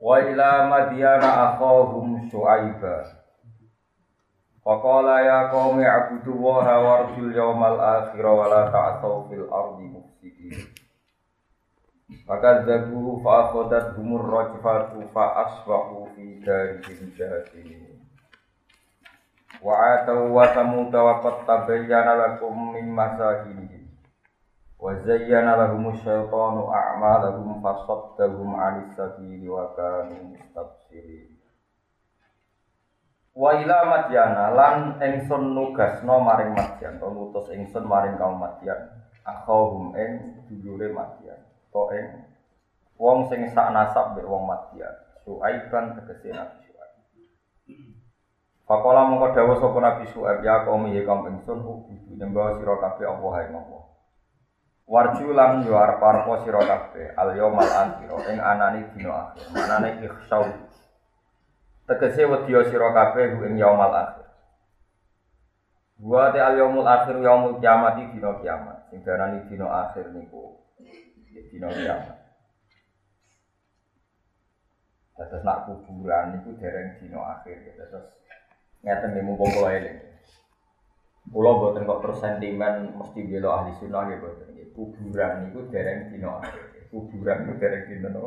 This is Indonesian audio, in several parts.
Wa ila madyana akhahum syu'aiba. Faqala ya qaumi abudu waha warjul yawmal akhir wa la ta'asaw fil ardi mufsidin. Fakadzabuhu fa akhadat humur rajfatu fa asbahu fi darihim jahilin. Wa atau wa tamuta wa qad lakum min masakinihim. وزين لهم الشيطان أعمالهم فصدهم عن السبيل وكانوا مستبصرين Wa ila Madyana lan ingsun nugasno maring Madyan, to ngutus ingsun maring kaum Madyan. Akhahum ing dulure Madyan. To ing wong sing sak nasab mbek wong Madyan. Suaiban tegese Nabi Suaib. Pakola mongko dawuh sapa Nabi Suaib ya kaum ya kaum ingsun ubudu nyembah sira kabeh Allah ing Allah. Warju lan yo arep arep sira kabeh al yaumal akhir ing anane dina akhir. Manane ikhsau. Tegese wedi sira kabeh ing yaumal akhir. Wa al yaumul akhir yaumul kiamat iki dina kiamat. Sing darani dina akhir niku ya dina kiamat. Terus nak kuburan niku dereng dina akhir. Terus ngeten nggih mumpung kula. Pulau buatan kok terus sentimen mesti bela ahli sunnah ya buatan kuburan itu dereng dino kuburan itu dereng dino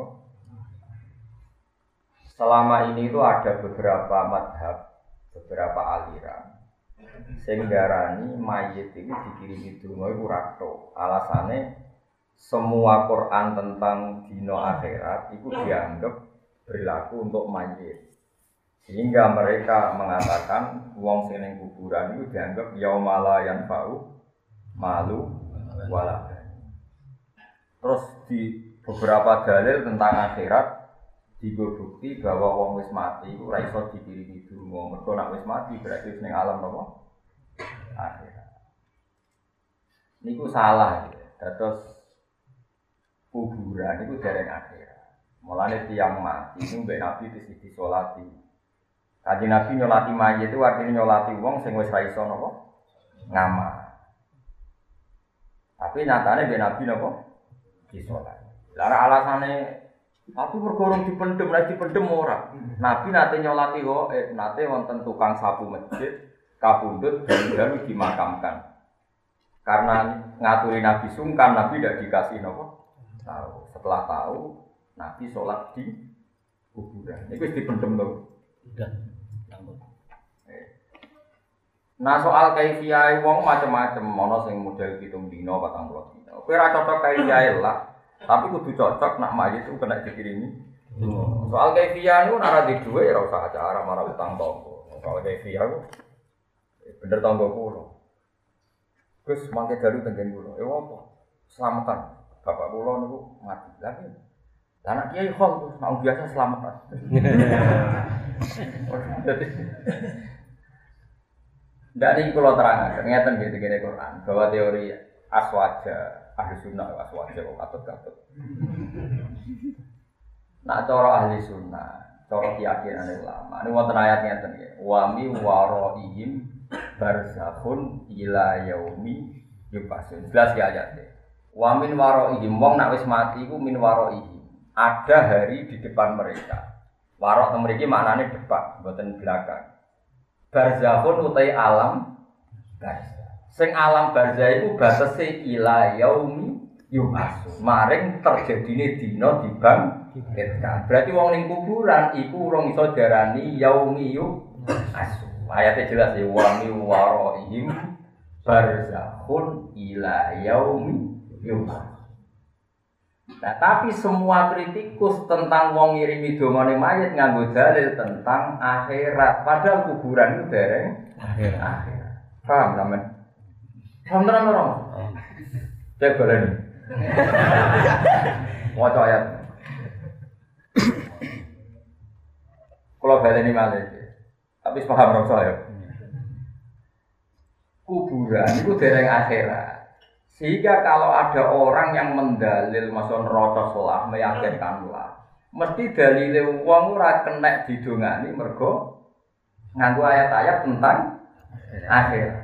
selama ini itu ada beberapa madhab beberapa aliran. Sehingga ini mayit itu dikirimi dungo itu rato alasannya semua Quran tentang dino akhirat itu dianggap berlaku untuk mayit sehingga mereka mengatakan wong seneng kuburan itu dianggap yaumala yang bau malu wala Terus di beberapa dalil tentang akhirat digo bahwa wong wis mati itu ra iso dikirimi donga. Mergo wis mati berarti ning alam napa? Akhirat. Niku salah ya. Terus kuburan itu dereng akhirat. Mulane tiang mati itu mbek Nabi di sisi disolati. Kaji Nabi nyolati mayit itu artinya nyolati wong sing wis ra iso napa? Ngamal. Tapi nyatanya mbek Nabi napa? di sholat. Lara alasannya aku bergorong dipendem, lagi dipendem ora. Nabi nate nyolati wo, eh, nate wonten tukang sapu masjid, kabundut dan dimakamkan. Karena ngaturi Nabi sungkan, Nabi tidak dikasih nopo. Tahu. Setelah tahu, Nabi sholat di kuburan. Itu dipendem loh. Nah soal kaifiyah wong macam-macam, mono sing model hitung dino, patang puluh dino. Kowe ora cocok kaifiyah lah. Tapi kudu cocok nak mayit itu kena dikirimi. Hmm. Soal kaifiyah itu nara di dua ya usah acara marah utang tonggo. Soal kaifiyah itu bener tonggo kulo. Gus mangke dalu tenggen kulo. Eh apa? Selamatan. Bapak kulo niku mati. Lagi anak kiai khol tuh mau biasa selamatan. Jadi Tidak ini kalau terang, ternyata gitu gini Quran bahwa teori aswaja ahli sunnah aswaja kok katut-katut. Nah, cara ahli sunnah, cara keyakinan ulama. Ini wonten ayat ngeten ya. Wa mi waraihim barzakhun ila yaumi yubasun. Jelas ya ayatnya. Wa min waraihim wong nak wis mati iku min waraihim. Ada hari di depan mereka. Warok mereka maknanya depan, buatan belakang. Barzakhun utai alam barzah. Sing alam barzah itu batase ila yaumi yubasu. Maring terjadine dina dibangkitkan. Berarti wong ning kuburan iku urung iso diarani yaumi yubasu. Ayatnya jelas ya wa mi waraihim barzakhun ila yaumi yubasu. Nah, tapi semua kritikus tentang wong ngirimi dongane mayit nganggo dalil tentang akhirat. Padahal kuburan itu dereng akhirat. akhirat. Paham sampean? Paham tenan ora? Cek baleni. Maca ayat. Kalau balik ini malah Tapi paham rasa ya. Kuburan itu dereng akhirat. Sehingga kalau ada orang yang mendalil masuk neraka selah meyakinkanlah. Mesti dalile wong ora kena didongani mergo nganggo ayat-ayat tentang akhirat.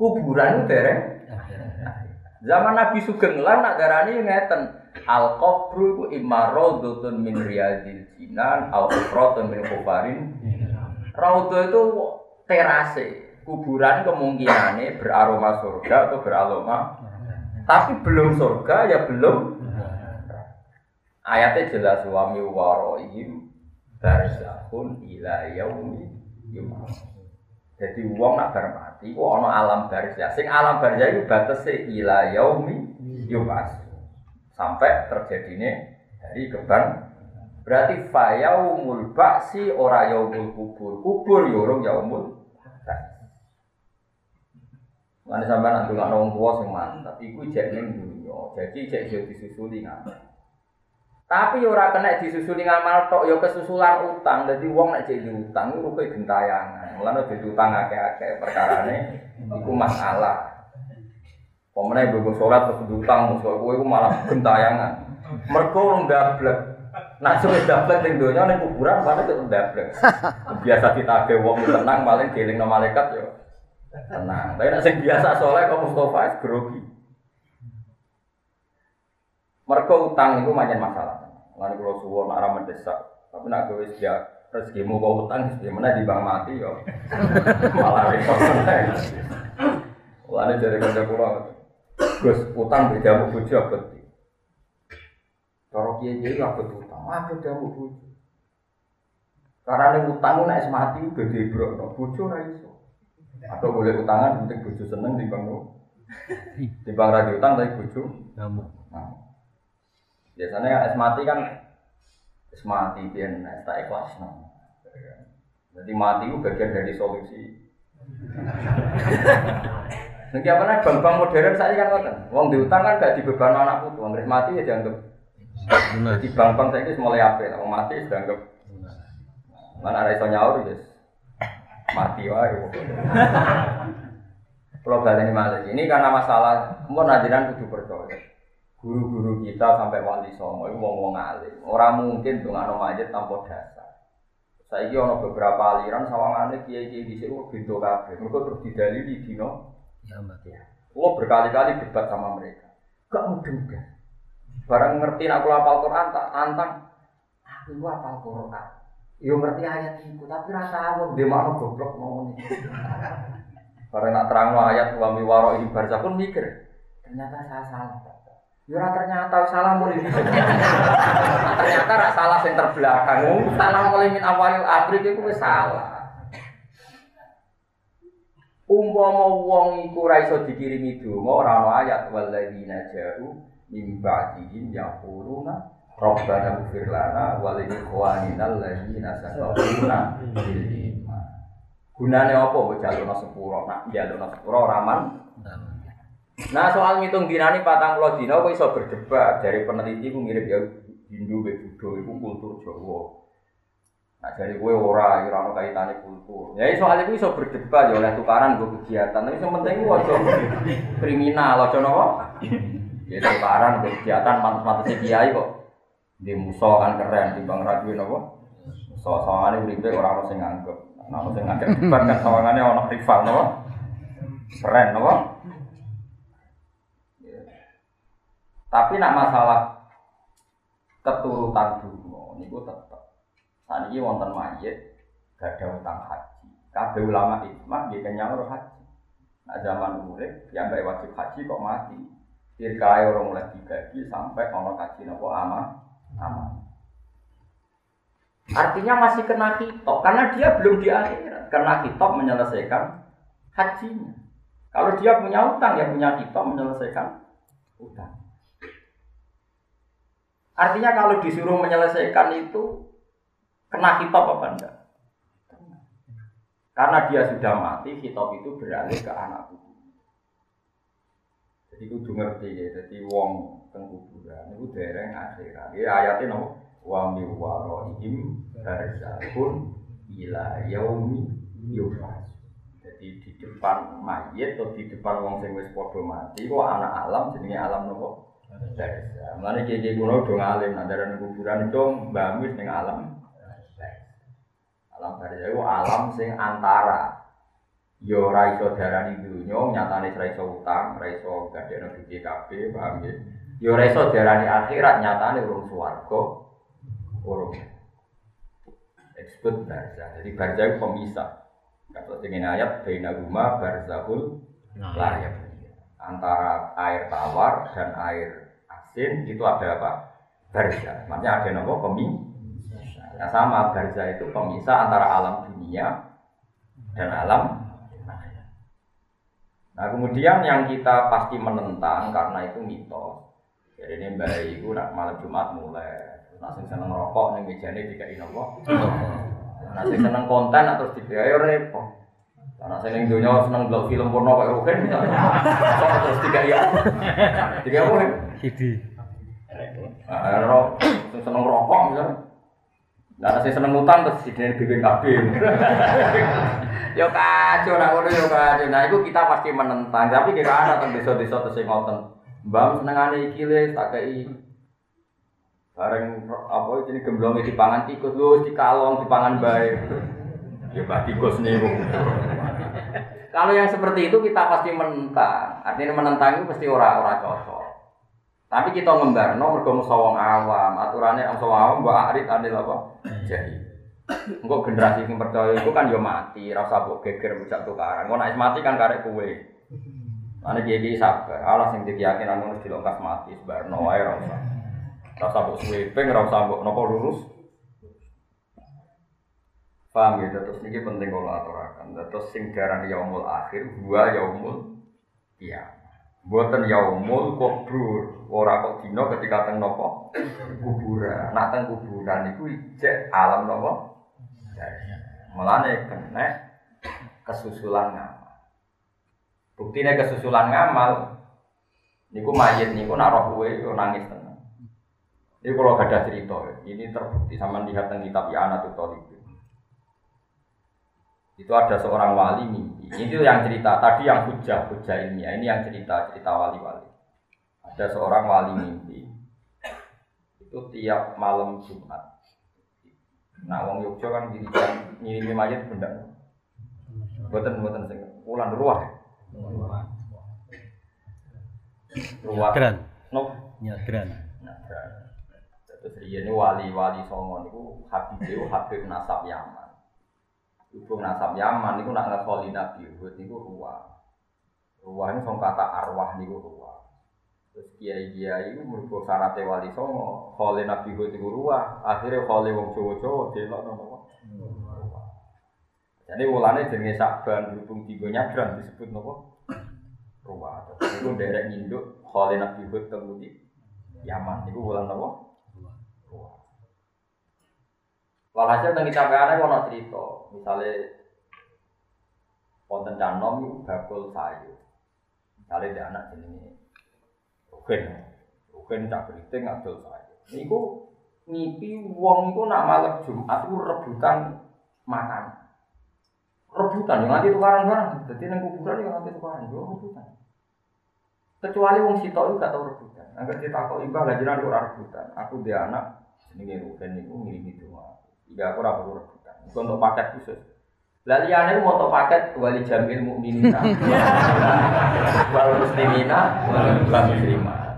Kuburan itu dereng Zaman Nabi Sugeng lah nak darani ngeten. Al qabru iku imma raudhatun min riyadil jinan al ufratun min kufarin. Raudhah itu terase. Kuburan kemungkinannya beraroma surga atau beraroma tapi belum surga ya belum. Ayatnya jelas wa mi waroihim barzahun ila yaumi Jadi uang nak bar mati, kok ana alam barzah. Sing alam barzah itu batese ila yaumi yumas sampai terjadinya dari keban berarti fayaumul baksi ora yaumul kubur. Kubur yorong ya yaumul Mana sampai nanti nggak nong tua sing mantap, iku cek neng dunia, jadi cek jadi disusuli ngamal. Tapi ora kena disusuli ngamal tok, yo kesusulan utang, jadi uang nak jadi utang, rugi gentayangan. Mulane jadi utang akeh-akeh perkara nih, iku masalah. Pemenang ibu sholat terus diutang musuh gue itu malah gentayangan. Mereka orang dablek. Nah sudah dablek di dunia nih kuburan mana itu dablek. Biasa kita ke wong tenang paling giling nama malaikat yo. Tenang. Tapi nak biasa sholat kok Mustafa es grogi. Mereka utang itu macam masalah. Lalu kalau suwon arah mendesak, tapi nak gue ya rezekimu kau utang, gimana di bank mati yo. Malah repot. Lalu dari kerja pulau. Gus utang beda jamu bojo abot. Cara kiye kiye abot utang, abot jamu bojo. Karena utang nek mati udah dibrokno, bojo ora iso. Atau boleh utangan penting bojo seneng di bang di bang radio utang tapi bojo jamu. Nah. Biasanya es mati kan es mati biar tak ikhlas. Nah. Jadi mati itu bagian dari solusi. Nanti apa nih bank-bank modern saya kan ngoten. Wong diutang kan gak dibeban anak putu, wong mati ya dianggap. Di bank-bank saya ini mulai apa? Wong mati dianggap. Mana ada iso nyaur ya. Mati wae. Kalau ini malah ini karena masalah mau nadiran kudu percaya. Guru-guru kita sampai wali songo itu mau ngomong alim. Orang mungkin tuh nggak majid tanpa dasar. Saya ono beberapa aliran sawangane kiai-kiai di sini pintu kafe. Mereka terus didalili dino Kiamat ya. Oh berkali-kali debat sama mereka. Gak mudeng kan. Barang ngerti aku hafal Quran tak tantang. Aku hafal Quran. Yo ngerti ayat itu, tapi rasa aku di mana goblok ngomong ini. Barang nak terang ayat wa mi waro ibar pun mikir. Ternyata saya salah. Yo ternyata salah mulai Ternyata rasa salah yang terbelakang. Salah mulai min awalil abrik itu salah. Umpama wong iku ora iso dikirimi donga ora ana ayat walladzina ja'u min ba'dihim yaquluna Rabbana ighfir lana wa li ikhwanina alladzina sabaquna bil iman. Gunane apa mbok jalukno sepuro? Nak jalukno sepuro ora man. Nah soal ngitung patang puluh dina kok iso berdebat dari peneliti ku mirip ya Hindu be Buddha iku kultur Jawa. Nah dari gue ora, ora ono kaitane kultur. Ya soal itu iso berdebat ya oleh tukaran gue kegiatan. Tapi yang penting gue aja kriminal, aja nopo. Ya tukaran gue kegiatan mantus-mantus kiai kok. Di musuh kan keren di bang radio nopo. So sawangane uripe ora ono sing nganggep. Nah, ono sing debat kan sawangane ono rival nopo. Keren nopo. Ya. Tapi nak masalah keturutan dulu, niku tetap saat ini wonten mayit, gak ada utang haji. Kabeh ulama ikmah dia kenyang haji. Nah zaman urip yang gak wajib haji kok mati. Dirkai orang mulai dibagi sampai orang haji nopo ama ama. Artinya masih kena hitop karena dia belum di akhirat. Kena hitop menyelesaikan hajinya. Kalau dia punya utang ya punya hitop menyelesaikan utang. Artinya kalau disuruh menyelesaikan itu Kena hitop apa enggak? Karena dia sudah mati, hitop itu beralih ke anak buku. Jadi itu ngerti ya, jadi wong teng kuburan itu dereng akhirat. Dia ayatnya no, wa mi waraihim barzahun ila yaumi yub'ats. Jadi di depan mayit atau di depan wong sing wis padha mati kok anak alam jenenge alam nopo? Barzah. Mulane kiye kulo do ngalim nang dalan kuburan itu mbah ning alam. Alam barzah iku alam sing antara yo ora iso diarani dunya nyatane ora iso utang, ora iso gadekno duwe kabeh, paham ya? Yo ora iso diarani akhirat nyatane urung swarga, urung. Disebut barzah. Jadi barzah itu pemisah. Kata dengan ayat baina guma barzahul layab. Antara air tawar dan air asin itu ada apa? Barzah. Maksudnya ada nama pemisah. Ya sama barzah itu pemisah antara alam dunia dan alam Nah kemudian yang kita pasti menentang karena itu mitos. Jadi ini bayi itu nak malam Jumat mulai. Nasi seneng rokok nih meja ini tiga ini apa? Nasi seneng konten atau ayo repot. Karena saya yang dunia seneng belok film porno kayak Rukin, terus tiga ya, tiga apa? Hidi. Nah, seneng rokok misalnya. Nah, saya seneng utang terus di BPKB. Yo kacau ngono yo kacau. Nah, itu kita pasti menentang. Tapi kira ana teng desa-desa terus sing ngoten. Mbam senengane iki le tak kei bareng apa ini gemblong di pangan tikus lu di kalong di pangan baik. Ya bah tikus nih. Kalau yang seperti itu kita pasti menentang. Artinya menentang itu pasti ora-ora cocok. Tapi kita ngembarno mergo musawang awam, aturannya am awam mbok arit adil apa? Jadi Engkau generasi yang percaya itu kan yo ya mati, rasa buk geger bujak tukaran. Engkau naik mati kan karek kue. Mana jadi sabar, Allah sing keyakinan harus dilongkas mati, sebarno wae rasa. Rasa buk sweeping, rasa buk nopo lurus. Paham ya, terus ini penting kalau aturakan. Terus sing darah yaumul akhir, dua yaumul iya. Buatan yaumul kubur, ora kok dino ketika teng nopo kuburan. Nak teng kuburan itu ijek alam nopo Mulane kena kesusulan ngamal. Buktinya kesusulan ngamal niku mayit niku nak roh kuwe nangis tenang. Ini kalau gak ada cerita, ini terbukti sama lihat tentang kitab Yana itu. Itu ada seorang wali mimpi. Ini tuh yang cerita tadi yang hujah hujah ilmiah. Ini yang cerita cerita wali-wali. Ada seorang wali mimpi. Itu tiap malam Jumat Nah, wong Yogyo kan kan ngirimi mayat benda. Buatan buatan sing ulan ruah. Ruah. Keren. No. Nyadran. Nyadran. Terus ini wali-wali songo niku Habib itu Habib nasab Yaman. Ibu nasab Yaman niku nak ngekoli Nabi Hud niku ruah. Ruah ini song kata arwah niku ruah. Terus kiai kiai itu mergo syaratnya wali songo, khole nabi gue tiga ruah, akhirnya khole wong dia lo nopo. Jadi ulane jenenge sakban berhubung tiga nyadran disebut nopo. Terus itu derek nyinduk khole nabi gue temudi Yaman, itu bulan nopo ruah. Walhasil tentang capekane ono cerita, misalnya wonten canom bakul sayu. Misalnya dia anak jenenge Rugen. Rugen tak beriting ngadol saya. Niku ngipi wong iku nak malam Jumat itu rebutan makan. Rebutan yang nanti tukaran barang. Jadi nang kuburan yang nanti tukaran yo rebutan. Kecuali wong sitok itu gak tau rebutan. Angger ditakok ibah lah jenengan ora rebutan. Aku dia anak jenenge Rugen niku ngirimi doa. Iya aku perlu rebutan. Iku untuk paket khusus. Lah liyane mau untuk paket wali jamil mukminina. Wal muslimina wal muslimat.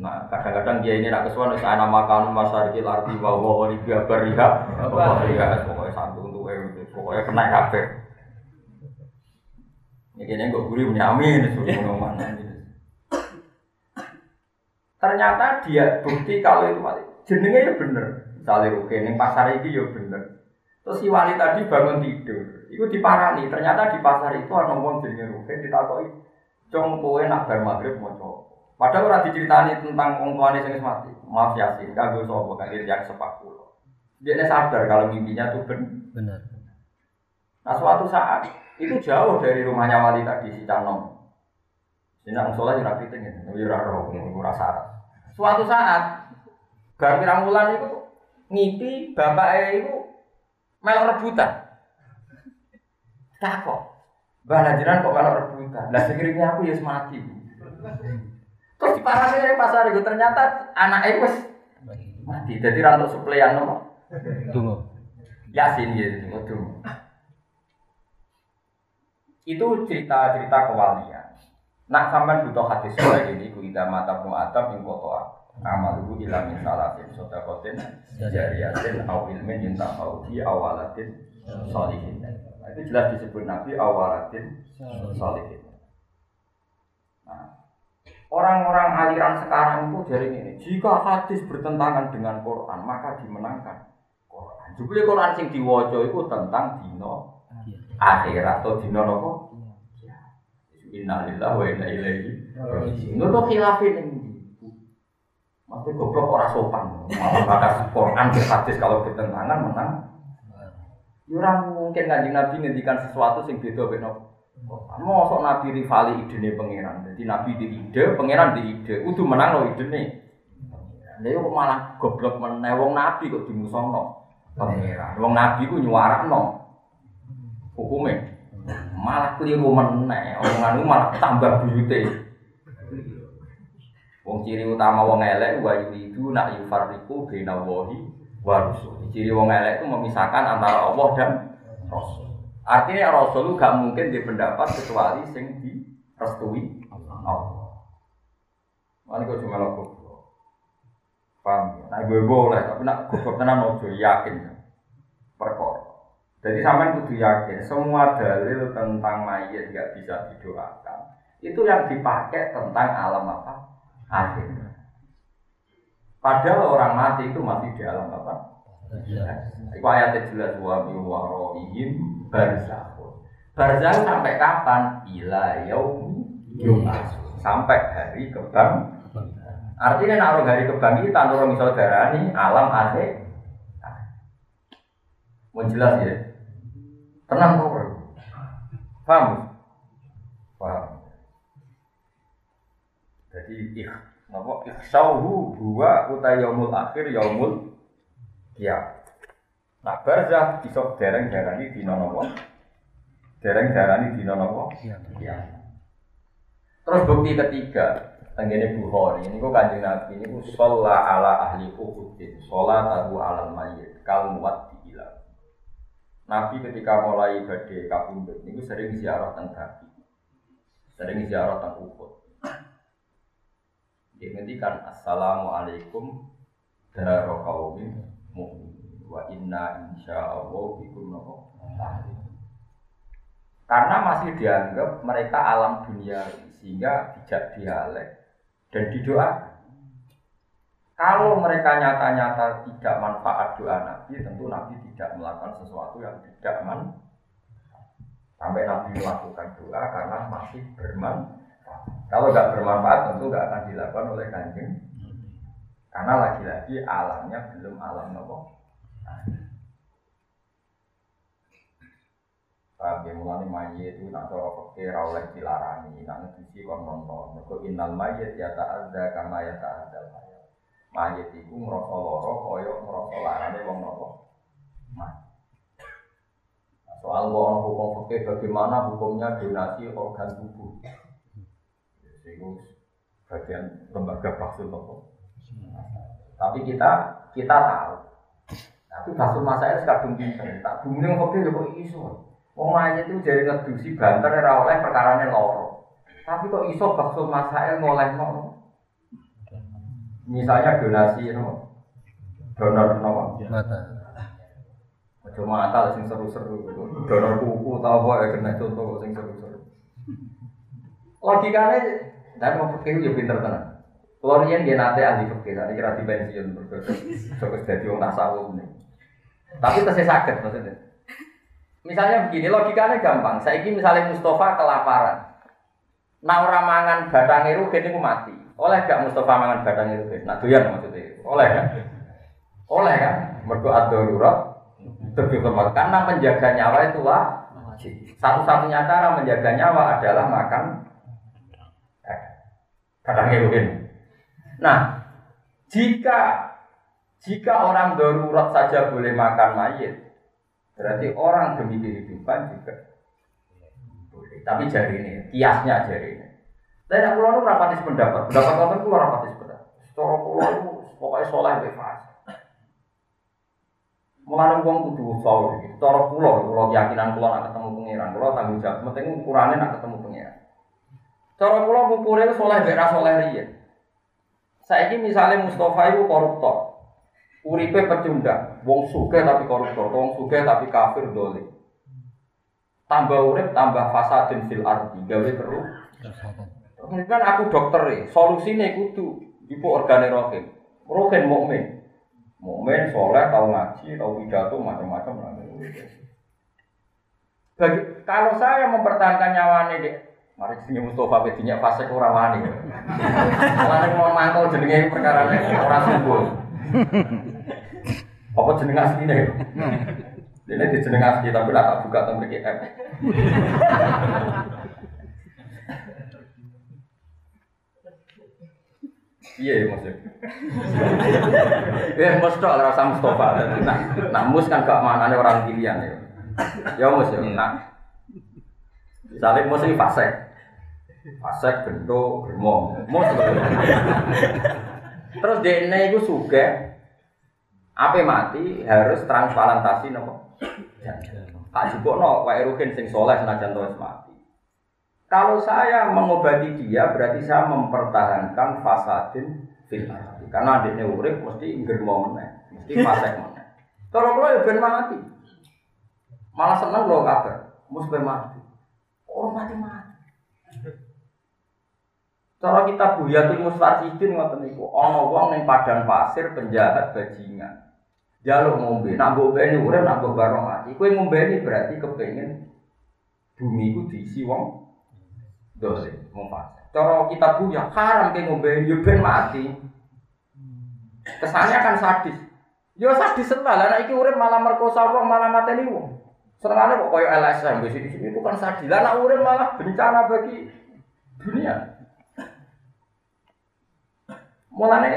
Nah, kadang-kadang dia ini nak kesuwan wis ana makan masarikil arti wa wa wa riba bariha. Pokoknya pokoknya satu untuk pokoknya kena kabeh. Ini kayaknya gue gurih punya amin, suruh mana Ternyata dia bukti kalau itu mati. Jenenge ya bener. Misalnya rugi, ini pasar ini ya bener. Terus si wali tadi bangun tidur, itu diparani. Ternyata di pasar itu ada ngomong jenenge Rukin ditakoi, "Cong kowe nak bar magrib maca." Padahal ora diceritani tentang wong tuane sing mati. Maaf Yasin, kanggo sapa kali yang sepak kula. Dia sadar kalau mimpinya itu benar. Nah suatu saat itu jauh dari rumahnya wali tadi si Canom. Sini nang soleh ora piting ya, ora roh, ora syarat. Suatu saat, bar pirang itu ngipi bapak itu melok rebutan. Tak kok. Mbah Najiran kok melok rebutan. Lah sekiranya aku ya mati. Terus di parane dari pasar itu ternyata anak itu mati. Jadi rantuk suplean nopo. Tunggu. Yasin gitu, tunggu. Itu cerita-cerita kewalian. Nak sampean butuh hadis kayak gini, ku ida mata mu atam ing kotoa. Amal ilam min salatin sodakotin jariyatin au ilmin yintafau fi awalatin solihin. Nah, itu jelas disebut Nabi awalatin solihin. Nah, orang-orang aliran sekarang itu dari ini, jika hadis bertentangan dengan Quran, maka dimenangkan Quran. Juga Quran sing diwaca itu tentang dino akhirat atau dino nopo Innalillahi wa inna ilaihi raji'un. Itu tuh khilafin ini. Maksudnya goblok orang sopan. Malah bakas Quran ke hadis kalau bertentangan menang. Ya orang mungkin ngaji Nabi ngendikan sesuatu sing beda beda. Mau sok Nabi rivali ide nih pangeran. Jadi Nabi di ide, pangeran di ide. Udah menang loh ide nih. Dia kok malah goblok menewong Nabi kok dimusono pangeran. Wong Nabi ku nyuarakno hukumnya malah keliru meneh. Omongan malah tambah buyute. Wong ciri utama wong elek wa yuridu nak yufarriqu baina wahi wa rusul ciri wong elek itu memisahkan antara Allah dan Rasul. Artinya Rasul gak mungkin dia pendapat kecuali sing direstui Allah. Mana kau cuma lakukan paham? Nah gue boleh, tapi nak gue tenan ojo yakin. Perkara. Jadi sampai kudu yakin semua dalil tentang mayat nggak bisa didoakan. Itu yang dipakai tentang alam apa? Akhir. Padahal orang mati itu masih di alam apa? Itu ayatnya jelas wa biwarohim barzahun. Barzahun sampai kapan? Ila yaumi Sampai hari kebang. Artinya nak hari kebangkitan orang saudara ini alam akhir. Mau jelas ya? Tenang kok. Paham? Paham. Jadi ikh napa ikhsauhu huwa uta yaumul akhir yaumul ya. Nah barzah iso dereng darani dina napa? Dereng darani dina napa? Ya. Terus bukti ketiga, tenggene Bukhari ini kok kanjeng Nabi ini ku sholat ala ahli uhudin, sholat tahu alal mayyit, kal muat. Nabi ketika mulai badai kapundut ini sering ziarah tentang sering ziarah tentang Uhud. Dia ngendikan Assalamualaikum daro kaumin mu'min wa inna insyaallah bikum Karena masih dianggap mereka alam dunia sehingga tidak dialek dan didoakan. Kalau mereka nyata-nyata tidak manfaat doa Nabi, tentu Nabi tidak melakukan sesuatu yang tidak man. Sampai Nabi melakukan doa karena masih bermanfaat. Kalau nggak bermanfaat, tentu nggak akan dilakukan oleh kanjeng. Karena lagi-lagi alamnya belum alam nopo. Paham ya, mulanya mayit itu nak cara fakir oleh dilarani, nak ngedusi kon nonton. Mereka innal mayit ya ta'adda kama ya ta'adda mayat. Mayit itu ngerasa loro, koyok ngerasa larane wong nopo. Mayit. Nah, soal wong hukum fakir bagaimana hukumnya donasi organ tubuh. Itu bagian lembaga baksul nopo. Tapi kita kita tahu. Tapi baksul masa ini kadung pinter. Tak bumi yang fakir ya kok iso. Wong mayit itu jadi ngedusi banter ora oleh perkarane loro. Tapi kok iso baksul masail ngoleh no. Misalnya donasi no. Donor no. Mata. Ojo mata sing seru-seru. Donor kuku tau apa ya kena contoh kok sing seru-seru. Logikanya dan mau pikir ya pinter tenan. Kalau riyen dia nate ahli fikih, tadi kira di pensiun berdosa, fokus jadi orang tasawuf nih. Tapi tesih sakit maksudnya. Misalnya begini, logikanya gampang. Saya ini misalnya Mustafa kelaparan. Nah orang mangan rugen itu mati. Oleh gak Mustafa mangan rugen? Nah doyan maksudnya. Oleh kan? Oleh kan? Berdoa darurat. Lebih. Karena menjaga nyawa itu lah. Satu-satunya cara menjaga nyawa adalah makan batangnya rugen. Nah, jika Jika orang darurat saja boleh makan mayit, berarti orang demi kehidupan juga. Tapi jari ini, kiasnya jari ini. Dan aku lalu rapatis pendapat, pendapat kamu itu rapatis pendapat. Secara pulau itu pokoknya soleh bebas. Mulane wong kudu usaha iki. Cara kula, kula keyakinan kula nak ketemu pangeran, kula tanggung jawab penting ukurane nak ketemu pangeran. Cara kula ngukure saleh mek ra saleh riyen. Saiki misalnya Mustafa itu koruptor. Uripe pecundang, wong sugih tapi koruptor, wong sugih tapi kafir dolim. Tambah urip tambah fasadin fil ardi, gawe terus. Kan aku dokter e, solusine kudu ibu organe rohim. Rohim mukmin. Mukmin, soleh, tahu ngaji, tahu pidato, macam-macam lah. Bagi, kalau saya mempertahankan nyawa ini, mari sini Mustafa bedinya fase kurang wani. Kalau mau mangkal jenenge perkara ini orang sungguh. Apa jeneng asli nih? Ini di jeneng asli tapi lah tak buka tentang BKM. Iya ya maksudnya. Ya mus tok ora usah Mustafa. Nah, nah mus kan gak manane orang pilihan ya. Ya mus ya. Nah. Misalnya mus ini fasek. Fasek bento germo. Mus. Terus DNA itu suka apa mati harus transplantasi nopo. Tak cukup no, Pak Erukin sing soleh senajan terus mati. Kalau saya mengobati dia berarti saya mempertahankan fasadin fil Karena adiknya urip mesti germo meneh, mesti fasek meneh. Kalau kalau ya ben mati. Malah seneng lo kabar, mus ben mati. Orang mati mati. Cara kita buyatul musfarsidin ngoten niku, ana wong ning padang pasir penjahat bajingan. Jaluk ngombe, nak ngombe ini urip nak ngombe mati. Kowe ngombe ini berarti kepengin bumi ku diisi wong dosa mufas. Cara kita punya haram ke ngombe yo ben mati. Kesannya kan sadis. Yo sadis lah, anak iki urip malah merkosa wong malah mateni wong. Serangane kok koyo LSM di sini itu kan sadis. Lah urip malah bencana bagi dunia. Mulane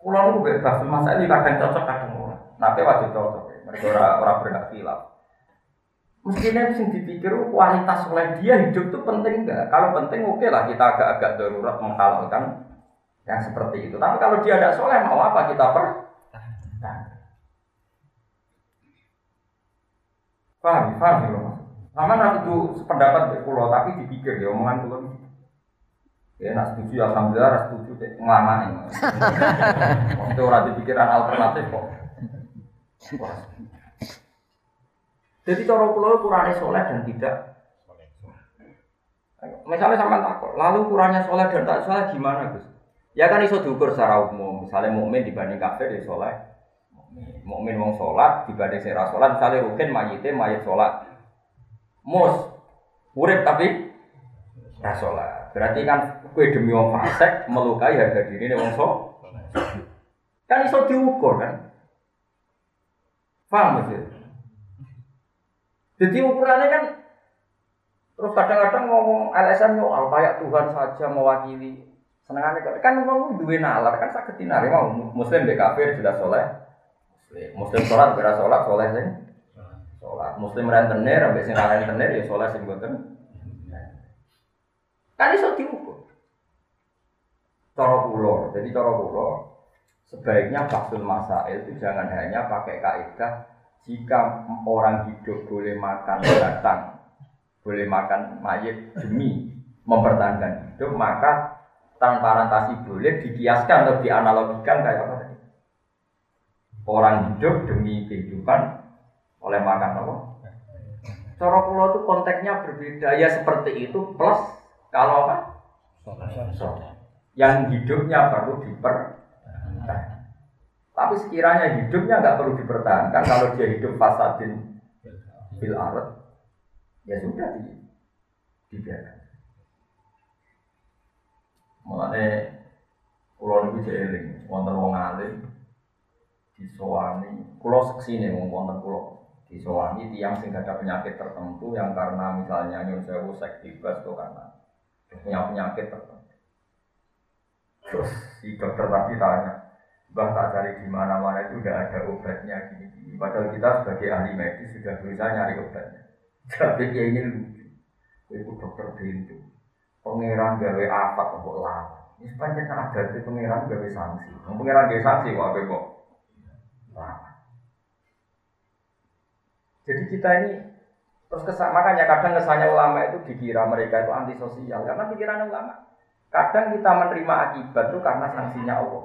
kula nu bebas masa ini kadang cocok kadang ora. Tapi wajib cocok. Mereka ora ora berhak. Mestinya sing dipikir oh, kualitas oleh dia hidup itu penting enggak? Kalau penting oke okay lah kita agak-agak darurat menghalalkan yang seperti itu. Tapi kalau dia ada soleh mau apa kita per? Nah. Paham, paham ya mas. Sama aku itu sependapat di pulau tapi dipikir ya omongan pulau Ya, nak setuju alhamdulillah, nak setuju deh ngelama ini. Waktu orang dipikiran alternatif kok. Jadi cara pulau kurangnya soleh dan tidak. Misalnya sama takut, lalu kurangnya soleh dan tak soleh gimana Gus? Ya kan iso diukur secara umum. Misalnya mukmin dibanding kafir ya soleh. Mukmin wong sholat dibanding sira sholat. Misalnya rukin mayite mayit sholat. Mus urip tapi ra sholat. Berarti kan kue demi wong fasik melukai harga diri wong sholat. Kan iso diukur kan? Paham maksudnya? Jadi ukurannya kan terus kadang-kadang ngomong LSM yo kayak Tuhan saja mewakili. Senengannya kan ngomong dua nalar kan sakit tinari mau. Muslim dek kafir sudah soleh. Muslim sholat beras sholat soleh sih sholat. Muslim rentenir sampai sing rentenir ya soleh sing boten. Kan iso diukur. Cara pulau jadi cara pulau sebaiknya faksul masail itu jangan hanya pakai kaidah jika orang hidup boleh makan batang, boleh makan mayat demi mempertahankan hidup, maka transparentasi boleh dikiaskan atau dianalogikan kayak apa tadi? Orang hidup demi kehidupan oleh makan apa? Cara pulau itu konteksnya berbeda ya seperti itu plus kalau apa? Yang hidupnya perlu dipertahankan. Tapi sekiranya hidupnya nggak perlu dipertahankan, kalau dia hidup fasadin bil arat, ya sudah di, dibiarkan. Mulane pulau niku jeeling wonten wong alim disowani, pulau seksine wong wonten pulau disowani tiang sing ada penyakit tertentu yang karena misalnya nyun sewu seks bebas atau karena punya penyakit tertentu. Terus si dokter tadi tanya, Bah tak cari di mana-mana itu udah ada obatnya gini-gini. Padahal kita sebagai ahli medis sudah berusaha nyari obatnya. Tapi dia ini lucu. Itu dokter pintu. Pangeran gawe apa kok lama. Ini sepanjang ada di pangeran gawe sanksi. Pangeran gawe sanksi kok apa kok lama. Jadi kita ini terus kesan, makanya kadang kesannya ulama itu dikira mereka itu antisosial karena pikiran ulama. Kadang kita menerima akibat itu karena sanksinya Allah.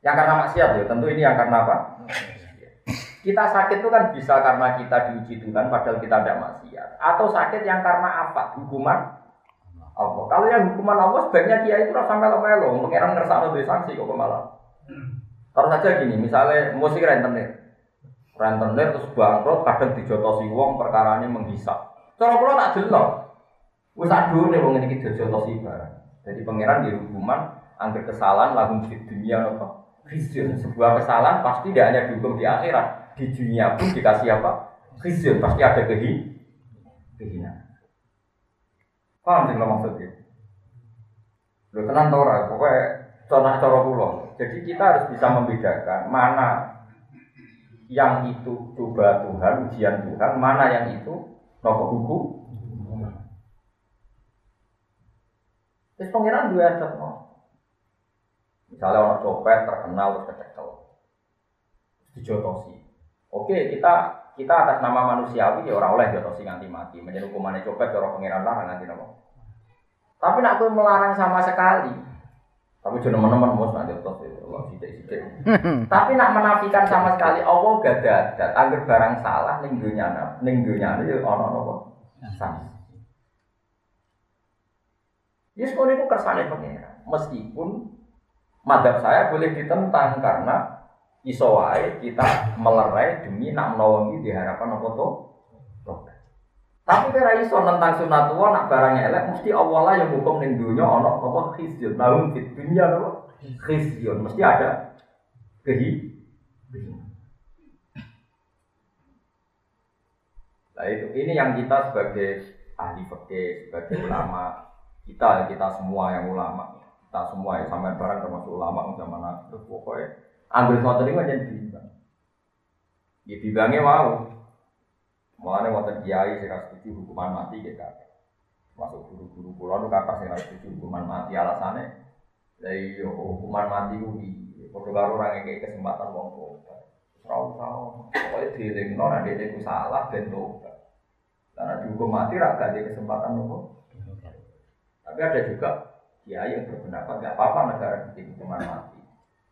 Yang karena maksiat ya, tentu ini yang karena apa? Kita sakit itu kan bisa karena kita diuji Tuhan padahal kita tidak maksiat. Atau sakit yang karena apa? Hukuman Allah. Kalau yang hukuman Allah sebaiknya dia itu rasa melo-melo. Pengiran ngerasa lebih sanksi kok malah. Terus saja gini, misalnya musik rentenir. Rentenir terus bangkrut, kadang dijotosi wong perkaranya menghisap. Cara kula nak delok. Wis adune wong iki dijotosi barang. Jadi pangeran di hukuman angker kesalahan lagu di dunia apa? Khizyun. Sebuah kesalahan pasti tidak hanya dihukum di akhirat, di dunia pun dikasih apa? Khizyun. Pasti ada kehi kehinaan. Paham sih maksudnya? Lo tenang tau pokoknya contoh cara pulau. Jadi kita harus bisa membedakan mana yang itu coba Tuhan, ujian Tuhan, mana yang itu nopo buku. Terus pengiran dua no. Misalnya orang copet terkenal terus kecekel, dijotosi. Oke kita kita atas nama manusiawi ya orang oleh jotosi nganti mati. Menjadi hukumannya copet orang pengiran lah nganti nopo. Tapi nak aku melarang sama sekali, tapi jangan teman-teman mau nanti terus itu, Allah sidik-sidik. Tapi nak menafikan sama sekali, Allah gak ada. Angger barang salah, ning dunia, ning dunia itu ono nopo. Sama. Yes, kalau itu kersane pengira. Meskipun madhab saya boleh ditentang karena iso wae kita melerai demi nak menolongi di harapan apa tuh. Tapi kira iso tentang sunat tua nak barangnya elek mesti Allah lah yang hukum ning ono apa khizyun. Di dunia apa? Khizyun. Mesti ada kehi. Nah itu ini yang kita sebagai ahli fikih, sebagai ulama, kita kita semua yang ulama, kita semua yang sampai barang termasuk ulama zaman akhir pokoknya ambil sesuatu ini jadi bimbang. Ya bimbangnya mau, Mulane wonten kiai sing setuju hukuman mati gitu. Masuk guru-guru kula nu kata sing setuju hukuman mati alasane lha iya hukuman mati ku di padha karo ora ngekek kesempatan wong tobat. Ora usah. Pokoke dielingno nek dhek iku salah ben tobat. Karena dihukum mati ra gak ada kesempatan nopo. Tapi ada juga kiai yang berpendapat gak apa-apa negara bikin hukuman mati.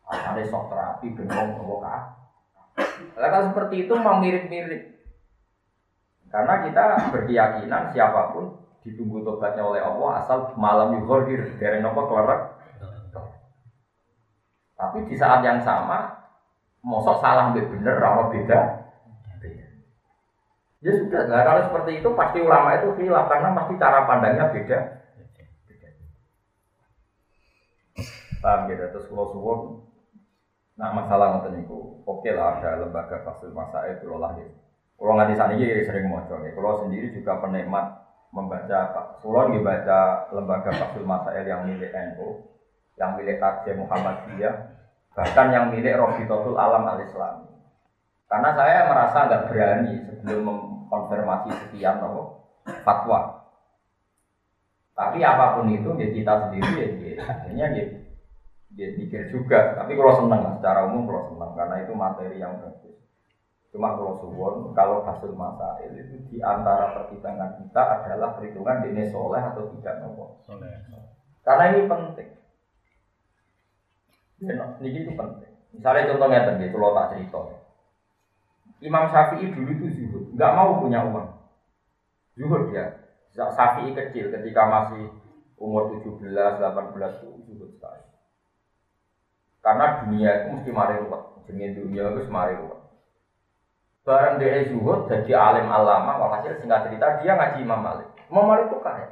Asalnya sok terapi bengong nopo kah. Kalau seperti itu mau mirip-mirip karena kita berkeyakinan siapa pun ditunggu tobatnya oleh Allah asal malam yuhordir dari nopo kelerek. Tapi di saat yang sama, mosok salah lebih bener, rawa beda. Ya sudah, kalau seperti itu pasti ulama itu khilaf karena pasti cara pandangnya beda. Paham gitu, terus kalau suwon, nah masalah nonton itu, oke lah ada lembaga fasil itu lah gitu. Nggak di sana ini sering moco nih. Kalau sendiri juga penikmat membaca, kalau nih baca lembaga Fasul Masail yang milik NU, yang milik Tarjih Muhammadiyah, bahkan yang milik Rohitotul Alam Al Islam. Karena saya merasa nggak berani sebelum mengkonfirmasi sekian nopo fatwa. Tapi apa pun itu ya kita sendiri ya, ya akhirnya ya, dia pikir juga. Tapi kalau senang secara umum kalau senang karena itu materi yang bagus. Cuma kalau suwon, kalau hasil masail itu di antara pertimbangan kita adalah perhitungan ini soleh atau tidak nopo. Karena ini penting. Ya, ini itu penting. Misalnya contohnya tadi, kalau tak cerita. Imam Syafi'i dulu itu zuhud, nggak mau punya uang. Zuhud ya. Syafi'i kecil ketika masih umur 17, 18 itu zuhud sekali. Karena dunia itu mesti mari ruwet. Jenis dunia itu mari ruwet. Barang dia zuhud jadi alim alama, walhasil singkat cerita dia ngaji Imam Malik. Imam Malik itu kaya.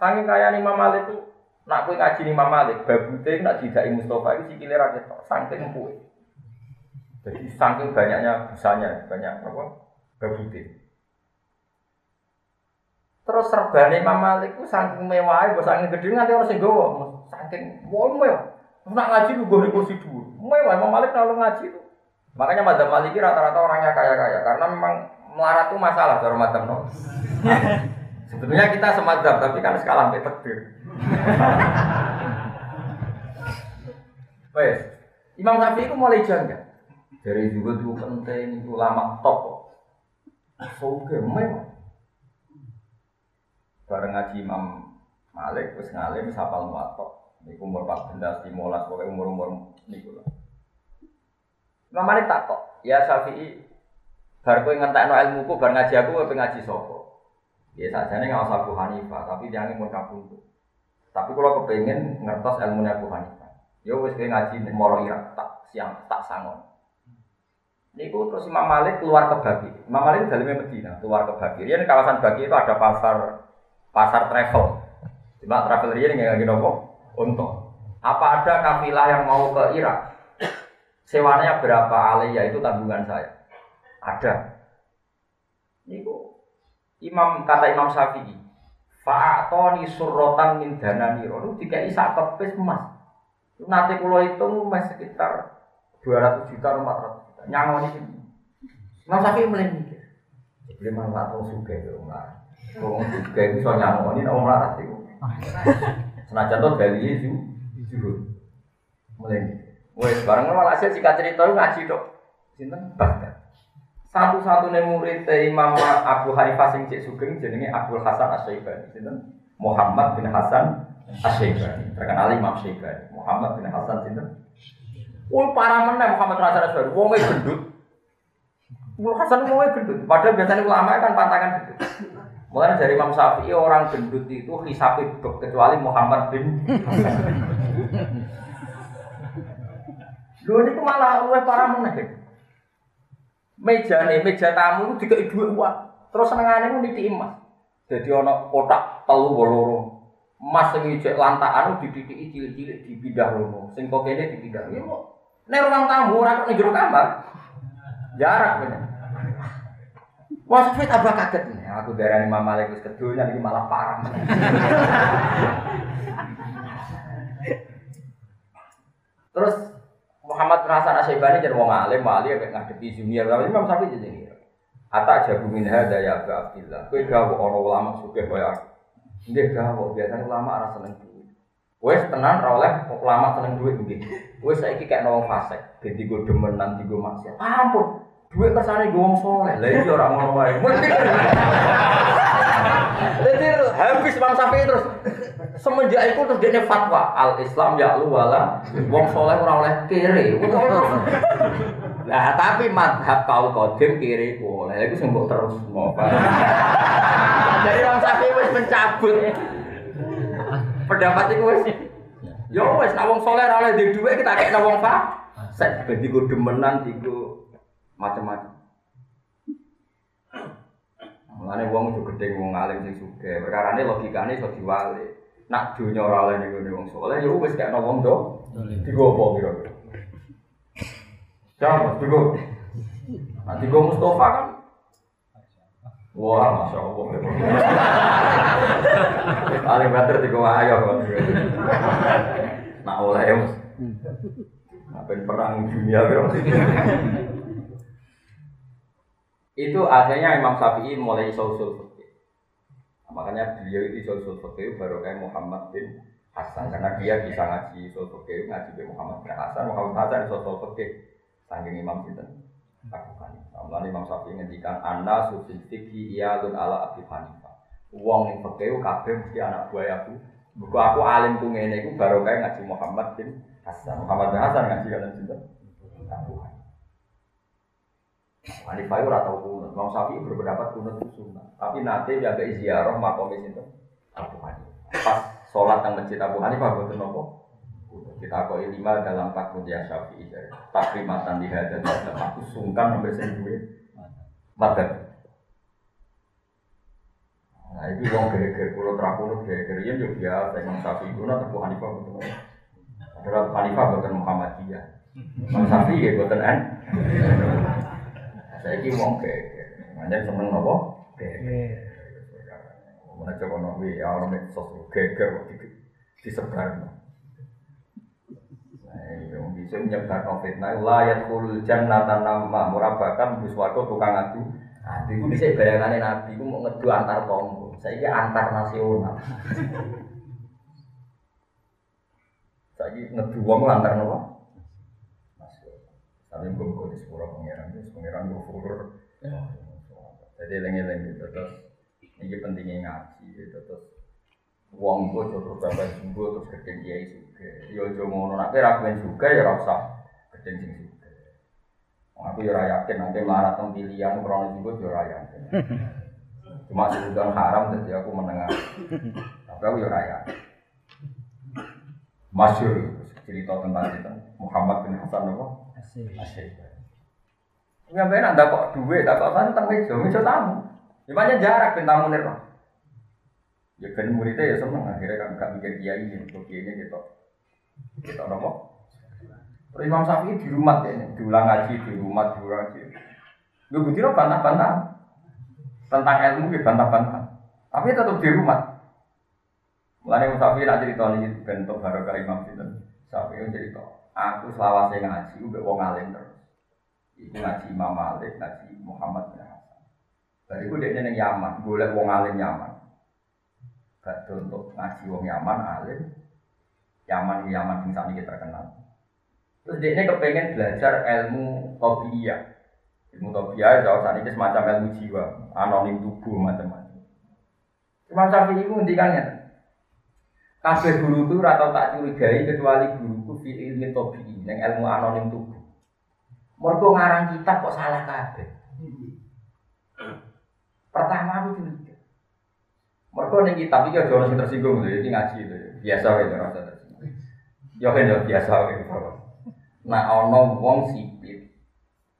Saking kaya Imam Malik itu, nak kue ngaji Imam Malik, babute nak tidak Mustafa itu sikile ra ketok, saking. Jadi saking banyaknya busanya, banyak apa? Babute. Terus serbane Imam Malik itu saking mewah, bos saking gede nganti orang sing saking mewah. Nak ngaji lu gue kursi dulu. Mewah, Imam Malik kalau ngaji itu. Makanya Madzhab Maliki rata-rata orangnya kaya-kaya karena memang melarat itu masalah dari madzhab no. Sebetulnya kita semadzhab tapi kan skala sampai takdir. Wes, Imam Syafi'i itu mulai jangka. Dari juga itu penting itu lama top. Soge mewah. Bareng ngaji Imam Malik, wis ngalim sapal muatok. Niku umur 14, 15, pokoknya umur-umur niku lah. Imam Malik tak kok, ya Syafi'i bar kowe ngentekno ilmuku bar ngaji aku kowe ngaji sapa? Ya sajane ngawas Abu Hanifah, tapi jangan mun kabundut. Tapi kalau kepengen ngertos ilmu Abu Hanifah, ya wis kowe ngaji ning Moro Irak tak siang tak sangon. Niku terus Imam Malik keluar ke Bagi. Imam Malik dalamnya Medina, keluar ke Bagi. Ini kawasan Bagi itu ada pasar pasar travel. Cuma travel ini nggak lagi nopo untuk apa ada kafilah yang mau ke Irak? Sewanya berapa aliyah itu tanggungan saya. Ada. Niku Imam kata Imam Syafi'i, Fa'atoni surrotan min dana niro. Itu dikai sak kepis emas. Nanti kalau itu mas sekitar 200 juta, 400 juta. Nyangoni ini. Imam Syafi'i mulai mikir. Jadi nggak tahu suka itu orang Wong suka itu so nyangoni, orang larat itu. Senajan tuh dari Yesus, jujur. Mulai. Wes bareng malah saya jika cerita ngaji dok. Sinten Baghdad. Satu-satunya murid Imam Abu Hanifah sing cek sugeng jenenge Abdul Hasan Asy-Syaibani. Sinten? Muhammad bin Hasan Asy-Syaibani. Terkenal Imam Syaibani. Muhammad bin Hasan sinten? Oh parah meneh Muhammad bin Hasan Asy-Syaibani. Wonge gendut. Abdul Hasan wonge gendut. Padahal biasanya ulama kan pantangan gendut. Mulai dari Imam Syafi'i orang gendut itu hisapi kecuali Muhammad bin Lho niku malah luwih parah meneh. Meja nih, meja tamu itu dikei dhuwit uang. Terus senengane ku niti emas. Jadi ana kotak telu loro. Emas sing ijek lantakan dididiki cilik-cilik dipindah rono. Sing kok kene dipindah. Ya kok nek ruang tamu ora kok ning kamar. Jarak bener. Wah, saya tambah kaget nih. Aku darah Imam Malik wis kedunya ini malah parah. Terus Muhammad bin Hasan Asyibani jadi wong alim, wali ya ngadepi Zumiyah. Tapi Imam Syafi'i jadi. Ata jago min hada ya Abu Abdillah. Kowe gawe ana ulama sugih kaya aku. Nggih gawe, biasanya ulama ora seneng duit. Wes tenan ra oleh ulama seneng duit nggih. Wes saiki kek wong fasik, dadi go demen nanti go maksiat. Ampun, duit kersane go wong saleh. Lah iya ora ngono wae. Jadi habis Imam Syafi'i terus semenjak itu terus dia fatwa al Islam ya lu wala wong soleh ora oleh kiri. Nah tapi madhab kau kodim kiri boleh. Itu sembuh terus mau. Jadi Imam Syafi'i wis mencabut pendapat itu wis. Yo wis nek wong soleh ora oleh di dhuwit kita kek wong fa. Set ben digo demenan digo macam-macam. Mulane wong itu gede wong alim sing sugih. Perkarane logikane iso diwali. Nak dunya ora oleh ning wong saleh ya wis gak ono wong do. Digo apa kira-kira? Siapa? Digo. Nah, digo Mustafa kan. Wah, masya Allah. Paling banter digo ayo. Nak oleh ya. Nah, perang dunia kira itu akhirnya Imam Syafi'i mulai usul. Nah, makanya beliau itu usul fikih baru kayak Muhammad bin Hasan karena dia bisa ngaji usul fikih ngaji bin Muhammad bin Hasan Muhammad Hasan usul fikih saking Imam itu Abu Hanifah. Nah, Imam Syafi'i ngendikan anna susil fikih iyalun ala Abu Hanifah. Uang yang fikih kabeh mesti anak buah aku. Buku aku alim tuh ngene iku baru kayak ngaji Muhammad bin Hasan. Muhammad bin Hasan ngaji kan sinten? Abu Hanifah. Hanifah itu rata kunut. Imam Syafi'i berpendapat kunut itu sunnah. Tapi nanti dia agak ziarah makom itu Abu Hanifah. Pas sholat yang masjid Abu Hanifah betul nopo. Kita koi lima dalam takut ya Syafi'i. Takrimatan di hadan dan aku sungkan sampai sendiri. Madat. Nah itu wong geger pulau terapunut geger ya juga biasa Imam Syafi'i kunut Abu Hanifah betul. Adalah Abu Hanifah bukan Muhammadiyah. Imam Syafi'i ya bukan An. Saya ini mau ke, hanya seneng apa? Ke, mana coba nabi ya orang sosok geger di disebar. Yang bisa menyebar fitnah. Layat kul jannatan nama murabakan biswargo tukang adu. Adu itu bisa bayangannya Nabi itu mau ngedu antar tonggo. Saya antar nasional. Saya ngedu wong antar nopo. Tapi gue kok di sepura pangeran, di pangeran gue furur. Jadi lengi-lengi terus ini pentingnya ngaji gitu terus Wong gue coba bapak sembuh terus gedeng kiai juga. Yo jo ngono kira ben juga ya rasa gedeng sing juga. Aku yo yakin nanti melarat teng pilihan krono juga yo yakin. Cuma sudah haram jadi aku menengah. Tapi aku yo yakin. Masyur cerita tentang itu Muhammad bin Hasan apa? Asyik. Ngapain anda kok duit, tak kok tentang meja, meja tamu. Gimana jarak bin tamu nih Ya kan muridnya ya seneng akhirnya kan gak mikir kiai ini, untuk kiai ini gitu. Kita nopo. Terus Imam Syafi'i di rumah ya, diulang ngaji di rumah, diulang ngaji. Gue bukti bantah-bantah tentang ilmu ya bantah-bantah. Tapi tetap di rumah. Mulai Imam Syafi'i nak cerita ini bentuk barokah Imam Sinten. Syafi'i cerita, aku selawase ngaji, gue wong alim terus. Iku ngaji Imam Malik, ngaji Muhammad bin Hasan. Dari gue dia neng Yaman, boleh wong alim Yaman. Gak untuk ngaji wong Yaman alim. Yaman Yaman sing sami kita terkenal. Terus dia kepengen belajar ilmu tobiyah. Ilmu tobiyah jauh saat ini semacam ilmu jiwa, anonim tubuh macam-macam. Imam Syafi'i itu ngendikannya. Kabeh guru itu atau tak curigai kecuali guruku fi ilmi tobi yang ilmu anonim tubuh. Mereka ngarang kitab kok salah kabeh. Pertama aku curiga. Mereka nih kitab ini ada orang tersinggung gitu, jadi ngaji itu biasa gitu rasa tersinggung. Ya kan biasa gitu. Nah ono wong sipit,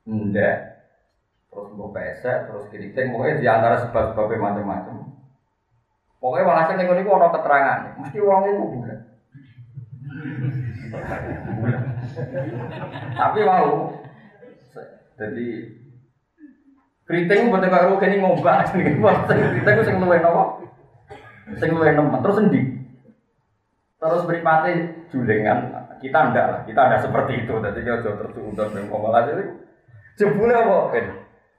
ndak, terus mau pesek, terus keriting, pokoknya di antara sebab-sebabnya macam-macam. Pokoknya walhasil nih ini ono keterangan, mesti wong itu bulan. Tapi mau, jadi keriting buat kalau kini ngobak, keriting itu sing luwe nopo. Sing luwih nemen terus endi? Terus beripati julengan. Kita ndak lah, kita ndak seperti itu. Yo aja tersuudon ning komalas itu. Jebule apa?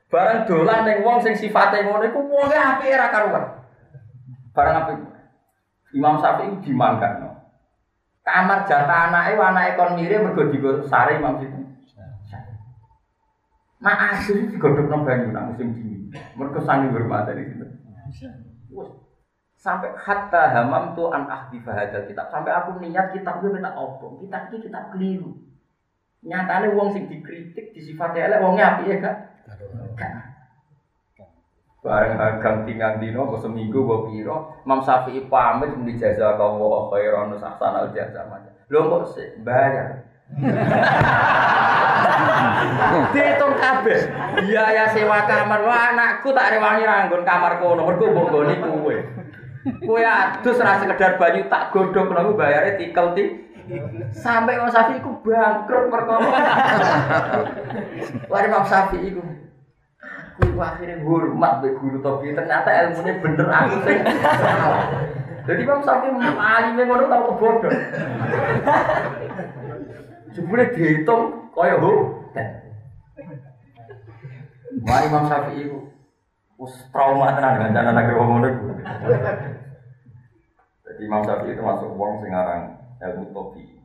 Barang dolan ning wong sing sifate ngono iku wonge apike ra karuan. Barang apik. Imam Syafi'i dimangkano. Kamar jatah anake anake kon mirip mergo digo sare Imam Syafi'i. Mak asli digodhogno banyu nang musim dingin. Mergo sangi hormat dari situ. sampai hatta hamam tu an ahdi bahadal kitab sampai aku niat kitab gue minta opo kitab ini kitab keliru nyatanya wong sing dikritik disifati elek wongnya api ya kak bareng agang tinggal dino kok seminggu gue piro mam safi pamit di jasa kau khairan nusaksan al jasa macam lo kok sih bayar Dihitung kabeh. Biaya sewa kamar. Wah, anakku tak rewangi ranggon kamar kono. Mergo mbok goni kuwe. Kue adus rasa sekedar banyu tak godok lalu bayarnya tikel ti. Sampai Imam Syafi'i iku bangkrut perkara. Wah Imam Syafi'i aku akhirnya hormat be guru topi ternyata ilmunya bener aku sih. Jadi Imam Syafi'i alim ngono tau kebodoh. Jebule dihitung kaya ho. Wah Imam Syafi'i iku Us trauma tenan dengan anak wong ngono Jadi Imam Syafi'i itu masuk wong sing ilmu topi.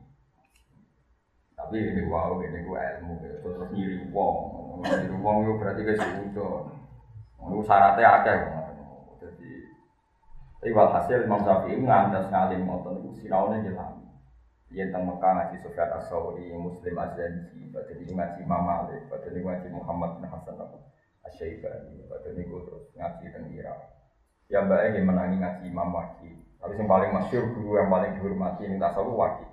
Tapi ini wow, ini gua ilmu gitu. Terus nyiri wong, nyiri wong itu berarti guys udah. Itu syaratnya ada Jadi tapi walhasil Imam Syafi'i ngandas ngalim ngoten itu sinaune jelas. Yen teng Mekah ngaji Sufyan As-Sauri, Muslim Az-Zanji, badhe ngaji Imam Malik, badhe ngaji Muhammad bin Hasan Asyaibani pada niku terus ngaji teng Irak ya mbak ini menangi ngaji Imam Waki tapi yang paling masyur guru yang paling dihormati ini tasawuf Waki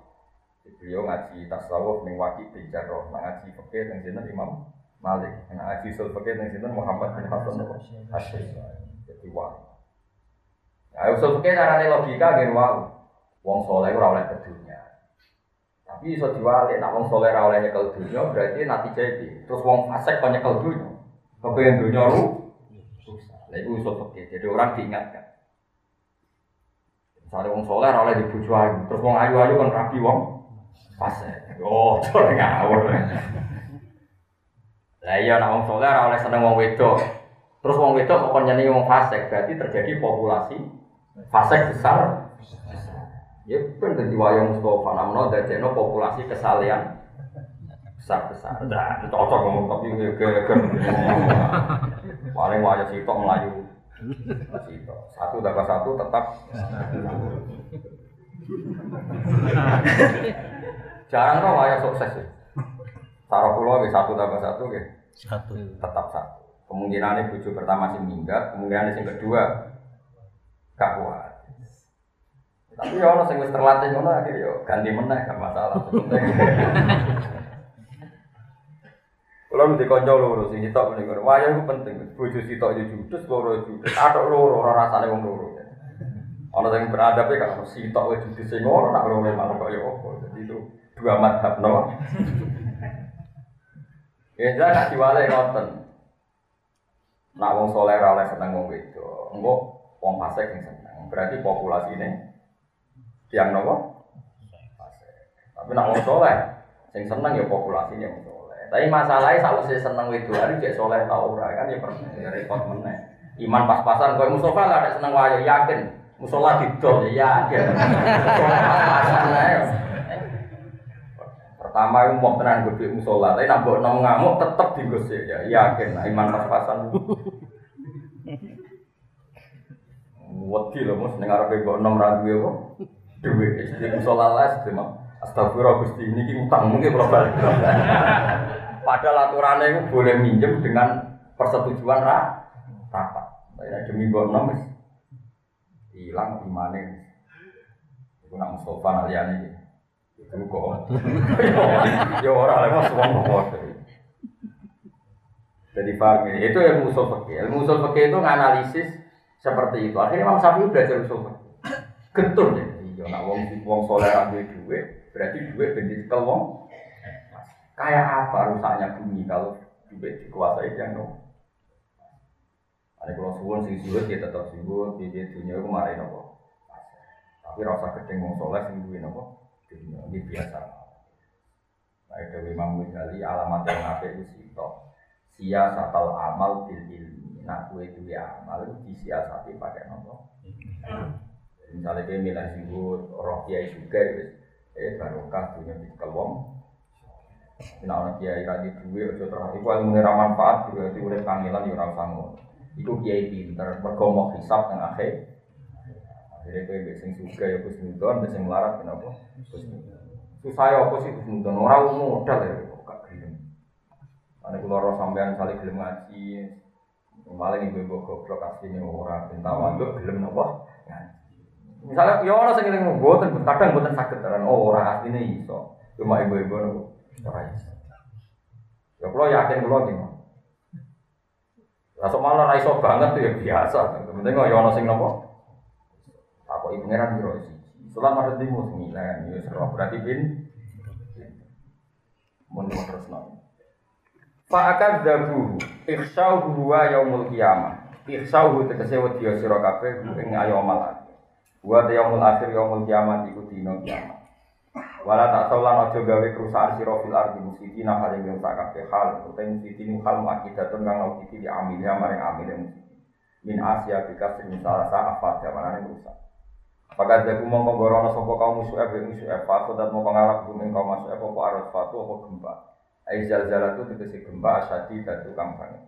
beliau ngaji tasawuf ning Waki bin Jarrah ngaji fikih teng Imam Malik ngaji usul fikih teng sini Muhammad bin Hasan Asyaibani jadi Waki Nah, usul fikih carane logika nggih wau. Wong soleh ora oleh kedunya. Tapi iso diwalik nek wong soleh ora oleh nyekel dunya berarti nanti jadi. Terus wong fasik kok nyekel dunya. Kepengen dunia ru, susah. Nah itu usul fakir. Jadi orang diingatkan. Misalnya wong soleh oleh dibujuk ayu, terus wong ayu ayu kan rapi wong Fasik. Oh, cara ngawur. Lah iya nek wong saleh ora oleh seneng wong wedok. Terus wong wedok kok nyenengi wong fasik, berarti terjadi populasi fasik besar. Ya ben dadi wayang Mustafa namno dadekno populasi kesalehan besar-besar. Nah, cocok ngomong tapi geger. Paling wayang sitok melayu. Sitok. Satu dapat satu tetap. Jarang kok wayang sukses ya. Taruh pulau ke satu tambah satu ke Satu. tetap satu. Kemungkinan buju pertama sih minggat, kemungkinan yang kedua gak kuat. Tapi ya orang wis terlatih ngono akhirnya yo ganti meneh gak masalah. Kalau nanti konco loro muni ngono. Wah, iku penting. Bojo sitok yo judes, loro judes. Atok loro ora rasane wong loro. Ana sing beradab ya kalau sitok wis judes sing ngono nak loro malah kok apa. Jadi itu dua madhab no. Ya jangan diwale ngoten. Nak wong soleh ora oleh seneng wong wedok. Engko wong fasik sing seneng. Berarti populasi ini tiang nopo? Fasik. Tapi nak wong soleh sing seneng ya populasinya wong soleh. Tapi masalahnya sausé seneng wedokan cek soleh ta ora kan ya pernah ya repot meneh. Iman pas-pasan kowe Mustafa lah ada seneng wayo yakin. Musola didol ya yakin. Pas-pasan ae. Pertama itu mau tenan gede musola, tapi nak buat nong ngamuk tetep digosip ya, yakin nah, iman pas-pasan. Wedi loh mus, dengar apa nom ragu ya kok, duit, jadi musola lah sih mah. Astagfirullah gusti ini ki utang mungkin kalau balik. Padahal aturannya itu boleh minjem dengan persetujuan ra rapat. Tapi demi nom wis hilang imannya. Itu nak Mustafa aliane iki. Itu kok. Ya ora lah mas wong kok. Jadi paham? Itu ilmu usul fikih. Ilmu usul fikih itu nganalisis seperti itu. Akhirnya Imam Syafi'i belajar usul fikih. Getun ya. Iya, nak wong wong soleh ambil duit, berarti duit ben dicekel wong. Kayak apa rusaknya bumi kalau duit dikuasai yang no? Ada kalau suwun sing suwun dia tetap suwun, di dia dunia kemarin nopo. Tapi rasa gedeng wong soleh sing duwe nopo? Ini biasa. Nah, itu Imam Ghazali alamat yang apa itu sitok. Siasatal amal bil ilmi. Nah, kue duwe amal itu disiasati pakai nopo? Misalnya dia milih suwun, roh kiai juga, eh barokah dunia di kelwong. Nah, orang kiai radi duwe, ojo terhati, kue ilmu nira manfaat, juga di urip kangelan, ya orang sanggup. Iku kiai pinter, mergo mau hisap teng akhir. Akhirnya kowe mbek sing suga ya Gus Nudon, mbek sing melarat kenapa? Gus Nudon. Susah ya apa sih Gus Nudon? Ora modal ya kok gak gelem. Ane kula ora sampean saling gelem ngaji. Malah ibu-ibu goblok asline ora ben tawaduk gelem napa? Ngaji. Misalnya ya ora sing ngeling mboten, kadang mboten saged tenan. Oh, ora asline iso. Cuma ibu-ibu niku ora iso. Ya kula yakin kula iki. Rasuk malah ra iso banget tuh ya biasa. Penting kok ya ana sing napa? Apa ibu ngeran biro sih? Sulam ada di mus ngilang, ya serah berarti bin. Mun terus nang. Fa'akan dabu, ikhsau huwa yaumul qiyamah. Ikhsau hu tegese wedi sira kabeh ing ayo amal. Wa yaumul akhir yaumul qiyamah iku dina kiamat. Wala tak saulan aja gawe kerusakan sira fil ardi musyidina hal yang rusak kabeh hal utawa musyidin hal makidatun kang iki di amilnya maring amil min Asia bika sing salah sa apa jamanane rusak. Pakat jago mongko gorono sapa kaum musuh ebe musuh ebe aku dan mongko ngalap bumi kaum musuh ebe apa arus fatu apa gempa. Ai zalzala tu tegese gempa asadi dan tukang banget.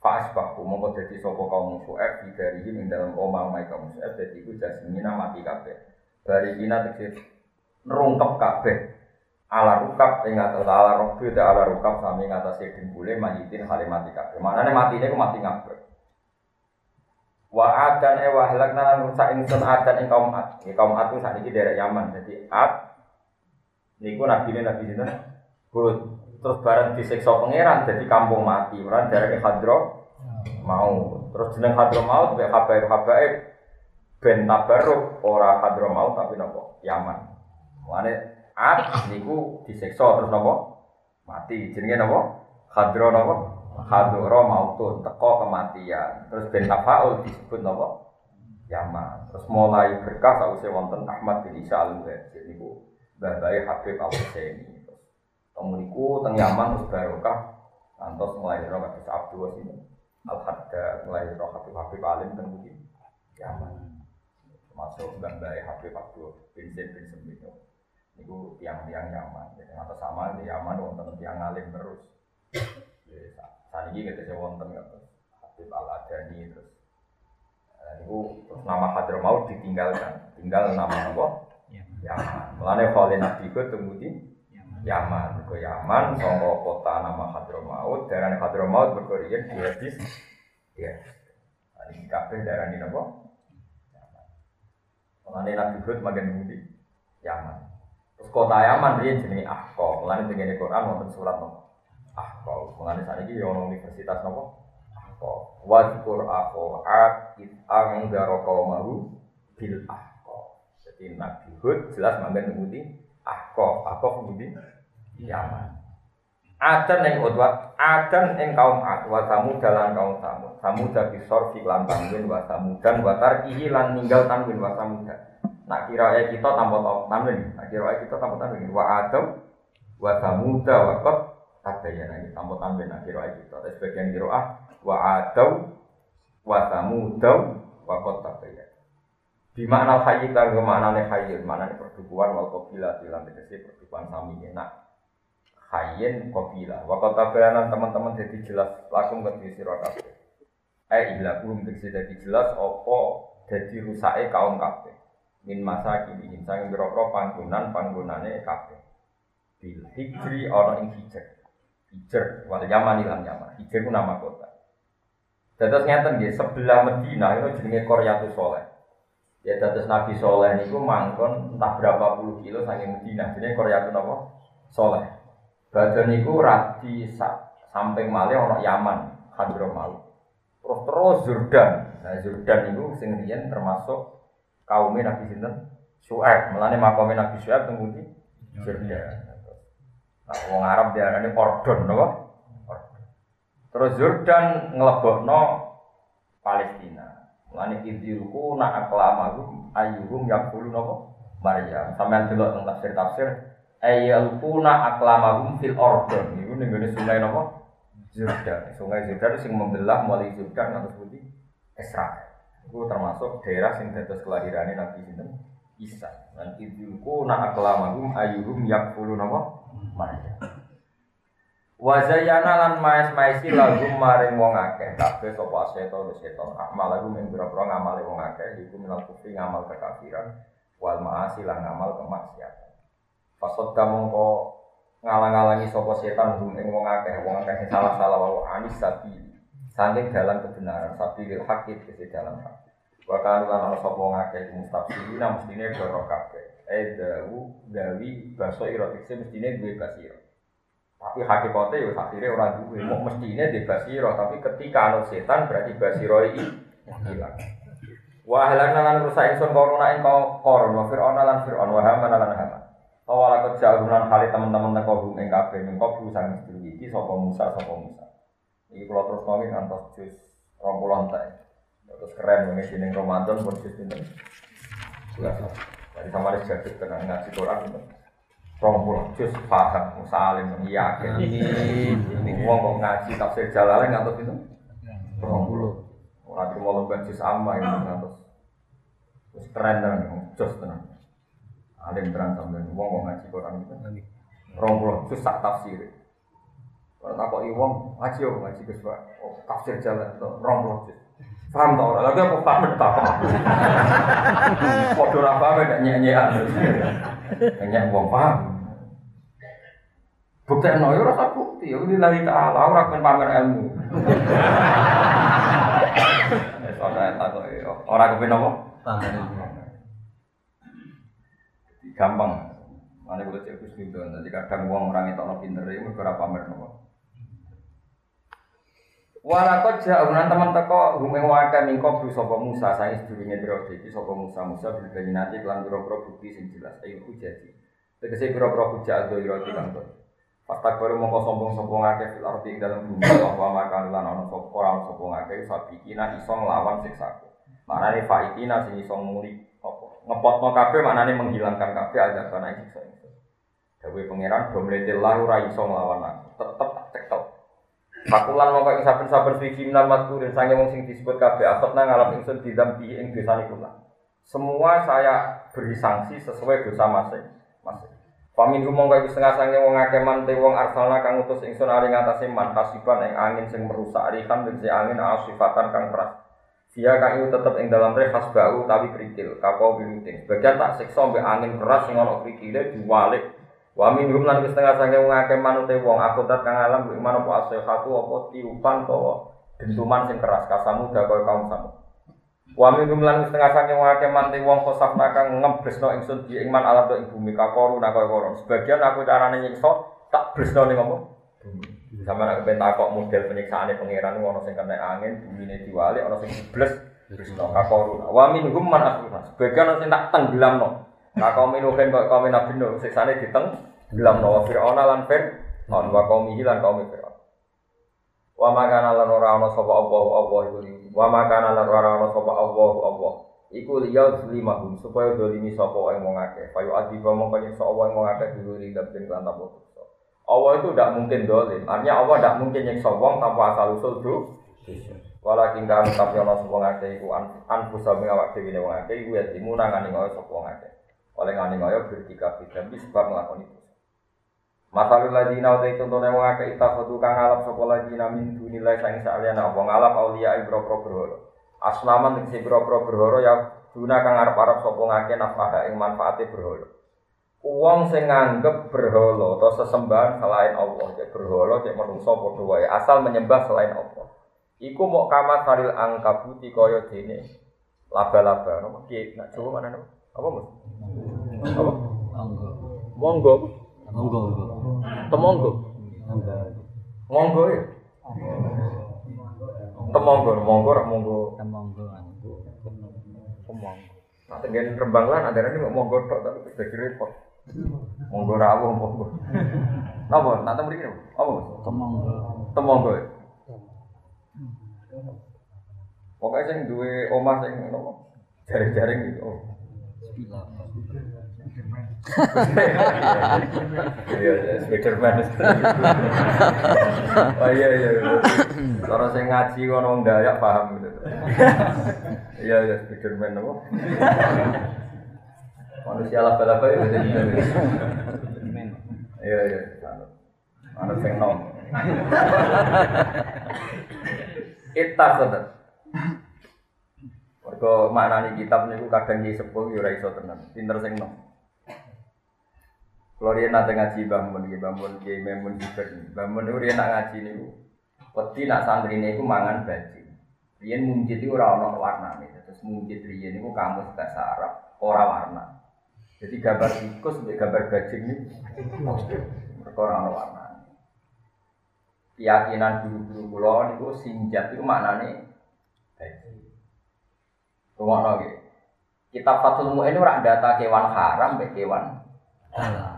Fa'as baku mongko dadi sapa kaum musuh ebe dari ing dalam omah omah kaum musuh ebe dadi iku jasmina mati kabeh. Bari kina tegese nerungkep kabeh ala rukap ing atas ala dan ala rukap sami ing atas dengkule mayitin hale mati kabeh. Maknane matine ku mati ngabeh. Wa adan e wa halakna lan rusak ingsun adan ing kaum Ad. Ya kaum Ad ku sakniki daerah Yaman. Jadi Ad niku nabi nabi sinten? Hud. Terus bareng disiksa pangeran jadi kampung mati. Ora daerah Hadro mau. Terus jeneng Hadro mau be habaib ben tabarruk ora Hadro mau tapi nopo? Yaman. Mane Ad niku disiksa terus nopo? Mati. Jenenge nopo? Hadro nopo? Hadro mautun teko kematian. Terus ben tafaul disebut nopo? Yaman. Terus mulai berkah sausé wonten Ahmad bin Isa al Muhajir niku babai Habib Al Husaini. Kemudian teng Yaman terus barokah antos melahirkan kados Abdul Wasim Al Hadda melahirkan Habib Habib Alim teng Yaman. Termasuk babai Habib Abdul bin Zaid bin Sembilan. Itu tiang-tiang Yaman. Jadi atau sama di Yaman wonten tiang alim terus. Saat ini kita wonten Habib Al Adani terus itu terus nama Hadramaut ditinggalkan, tinggal nama apa? Yaman. Mulane Khalid Nabi ku kemudian Yaman, ke Yaman, songko kota nama Hadramaut, daerah Hadramaut berkorian di hadis, ya. Ini kafe daerah ini apa? Yaman. Mulane Nabi Hud makin kemudian Yaman. Terus kota Yaman dia jenis Ahqo. Mulane dengan Quran wonten surat nopo Ahqo. Mulane saat ini yang universitas nopo? Ahqo wadkur akho at it anggaro kaumahu bil ahqo jadi Nabi Hud jelas manggen ngebuti ahqo ahqo ngebuti Yaman Adan yang utwa, adan yang kaum ad, wa tamu dalam kaum tamu, tamu dari sorfi lan tanwin, wa tamu dan wa tarkihi lan ninggal tanwin, wa dan. Nak kira kita tanpa tanwin, nak kira kita tanpa tanwin, wa adam, wa tamu wa kot, ada ya nanti tanpa tanwin, nak kira kita. Tapi sebagian kira ah, wa adau wa samudau wa kota kaya. Di mana hayy kan ke mana nih hayy, mana nih perdukuan wal kopila bilang tegese perdukuan sami enak. Hayyin kopila. Wa kota bayanan teman-teman jadi jelas langsung ke sira kabeh. Eh ilah belum tegese jadi jelas opo jadi rusake kaum kabeh. Min masa kini insang biro panggunan panggunane kabeh. Bil hijri ana ing. Hijr wal Yaman ilang Yaman. Hijr ku nama kota. Dados ngeten nggih, sebelah Medina itu jenenge Qaryatus Soleh. Ya dados Nabi Soleh niku mangkon entah berapa puluh kilo saking Medina, jenenge Qaryatus napa? Soleh. Badan niku radi samping malih ana Yaman, Hadramaut. Terus terus Jordan. Nah Jordan itu sing riyen termasuk kaum Nabi sinten? Su'aib. Mulane makome Nabi Su'aib teng? Jordan. Nah, wong Arab diarani Ordon napa? Terus Jordan ngelebokno Palestina. Mulane idziruku nak aklamahum ayyuhum yaqulu napa? Maryam. Sampeyan delok teng tafsir-tafsir ayyalquna aklamahum fil Ordon. Iku ning ngene sungai napa? Jordan. Sungai Jordan sing membelah mulai Jordan ngantos pundi? Israel. Itu termasuk daerah sing dados kelahiran Nabi sinten? Isa. Dan idziruku nak aklamahum ayyuhum yaqulu napa? Maryam. Wazayana lan maes maesi lagu maring wong akeh kabeh sapa setan setan amal lagu ing pira-pira wong akeh iku minal kufri ngamal kekafiran wal maasi lan ngamal kemaksiatan. Pasot kamu kok ngalang-alangi sapa setan ing wong akeh wong akeh salah-salah wae anis sapi saking dalam kebenaran sapi lil hakik ke dalam hak. Wa kan lan ana sapa wong akeh mustafsirina mestine kabeh. Eh dawu gawi baso irotikse mestine duwe basiro. Tapi hakikatnya ya akhirnya orang duwe. Mau mestinya di basiro, tapi ketika anu setan berarti basiro ini hilang. Wah halan lan rusak insun korona ing koron wa fir'aun lan fir'aun wa haman lan haman. Awala kerja gunan kali teman-teman teko bumi ing kabeh ning kok sang istri iki sapa Musa sapa Musa. Iki kula terus nongi ngantos jus 20 entek. Terus keren ngene sini Ramadan pun jus. Jelas. Dari sama jadi tenang ngaji Quran rong puluh juz paham salim yakin ini wong kok ngaji tafsir jalalain ngantos itu? Rong puluh. Nanti mau lomba juz amma ini ngantos. Terus keren tenan juz tenan. Alim tenan sampean wong kok ngaji Quran itu? Rong puluh juz sak tafsir. Kalau tak kok iwong ngaji yo ngaji Pak? Oh, tafsir jalan rong puluh juz Paham tau orang lagi aku paham tak paham. Podo ra paham nek nyek-nyekan. Nyek wong paham. Bukti no, ya rasa bukti. Ya lillahi ta'ala, orang kan pamer ilmu. Soalnya tak kok orang kepen apa? Pamer. Gampang. Mana gue cek gitu. Jadi kadang uang orang itu no pinter itu berapa pamer nopo. Walakot jauhan teman teko humeng waka mingko bu sopo Musa saya sedurunge biro iki sopo Musa Musa bil nanti kelan biro-biro bukti sing jelas ayo hujati. Tegese biro-biro hujat do iro kang Pastak baru mau sombong sombong akeh fil arti dalam bumi bahwa makan lan ono sop orang sombong akeh sapi kina iso nglawan siksaku. Mana nih faikina sing iso nguli apa ngepot no kafe mana nih menghilangkan kafe aja karena siksa itu. Dewi pangeran domletillah ora iso nglawan aku. Tetep tak. Fakulan mongko ing saben-saben suci minal mazkurin sange wong sing disebut kabeh akot nang ngalap ingsun didampi ing dosane. Semua saya beri sanksi sesuai dosa masing masing. Pamin mongko iku setengah sange wong akeh man te wong arsalna kang utus ingsun ari ngatasé man kasiban ing angin sing merusak rihan tegese angin asifatan kang keras. Dia kang tetep ing dalam reh bau tapi kerikil, kapau biluting. Sebagian tak siksa mbek angin keras sing ana kerikile diwalik Wa minhum lan setengah sange wong akeh manute wong akutat kang alam kuwi mana apa asehatu apa tiupan to dentuman sing keras kasamu da koyo kaum samu. Wa minhum lan setengah sange wong akeh manute wong kosafna kang ngebresno ingsun di ing man alam ing bumi kakoru nak koyo koron. Sebagian aku carane nyiksa tak bresno ning apa? Sama nak kepen takok model penyiksaane pangeran ono sing kena angin, bumine diwalik, ono sing dibles, bresno kakoru. Wa minhum man asehatu. Sebagian sing tak tenggelamno. Nah kaum Nuhin kok kaum Nabi Nuh diteng dalam nawa Fir'aun lan Fir'aun wa kaum lan kaum Fir'aun. Wa makana lan ora ana sapa Allah Allah iku wa makana lan ora ana sapa Allah Allah iku liyau limahum supaya dolimi sapa ing wong akeh. Fayu adi mongko nyiksa Allah ing wong akeh duluri dabden kan tanpa Allah itu tidak mungkin dolim. Artinya Allah tidak mungkin nyiksa wong tanpa asal usul do. Walakin kan tapi ana sapa ngakeh iku anfusa mengawak dhewe wong akeh iku ya dimunangani ngoyo sapa wong akeh oleh ngani ngoyo bertika dan sebab melakukan itu. Masalul ladina utai contohnya wong akeh itakhadu kang ngalap sapa ladina min dunilai sang saliyana wong ngalap auliya ibro-pro berhala. Aslaman tegese ibro-pro berhala ya guna kang arep-arep sapa ngake nafaha ing manfaate berhala. Uang sing nganggep berhala atau sesembahan selain Allah, cek berhala cek menungso padha wae, asal menyembah selain Allah. Iku mau kamat saril angkabuti kaya dene laba-laba. Nopo ki nak coba mana nopo? Apa mas? Apa? Monggo. Monggo. Temonggo. Monggo ya. Temonggo, monggo rak monggo. Temonggo. Temonggo. Nah, tengen rembang lan ada ini monggo tok tapi jadi repot. Monggo rawuh monggo. Napa? Tak temri kene. Apa? Temonggo. Temonggo. ya? Pokoknya sing duwe omah sing napa? Jaring-jaring gitu. Oh. Iya, iya, Spiderman. Oh iya iya. Cara sing ngaji kono wong Dayak paham gitu. Iya iya Spiderman apa? Manusia laba-laba ya. Iya iya. Ana sing nom. Ittakhadhat. Mergo maknani kitab niku kadang ki sepuh ya ora iso tenan. Pinter sing nom. Kalau dia nanti ngaji bangun, dia bangun, dia memun juga. Bangun itu dia nak ngaji niku. Peti nak santri niku mangan baju. Rian mungkin itu orang warna nih. Terus mungkin rian niku kamus bahasa Arab, orang warna. Jadi gambar tikus, gambar bajing ini, mereka orang warna. Keyakinan guru-guru pulau niku sinjat itu maknanya baju. Rumah. Kitab Fathul Mu'in itu data kewan haram, be kewan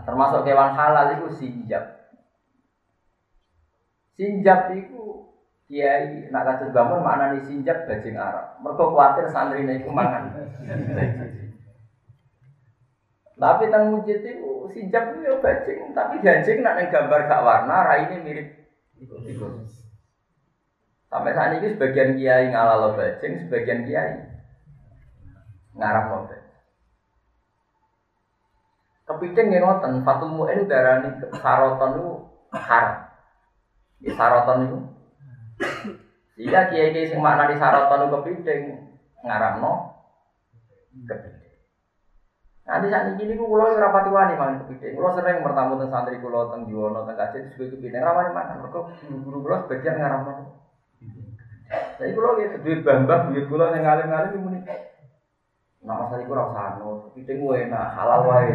Termasuk kewan halal itu sinjab. Sinjab itu kiai nak kados bangun maknane sinjab bajing Arab. Mergo kuwatir santrine iku mangan. Tapi tang mujid itu sinjab itu ya bajing, tapi bajing nak ning gambar gak warna raine mirip tikus. Sampai saat ini sebagian kiai ngalalo bajing, sebagian kiai ngarap lobe. Kepiting yang ngoten, Fatul Mu'in darani saroton itu haram. Di saroton itu. Iya kiai kiai sing makna di saroton itu kepiting ngaramno kepiting. Nanti saat ini ku kulo rapati wani mangan kepiting. Kulo sering bertamu tentang santri kulo tentang Jiwono tentang kajian sebagai kepiting. Rawani makan. Mereka guru-guru sebagian ngaramno. Jadi kulo gitu duit bambang, duit kulo yang ngalim-ngalim ini Nah masalah itu rasa anu, piting gue enak, halal wae.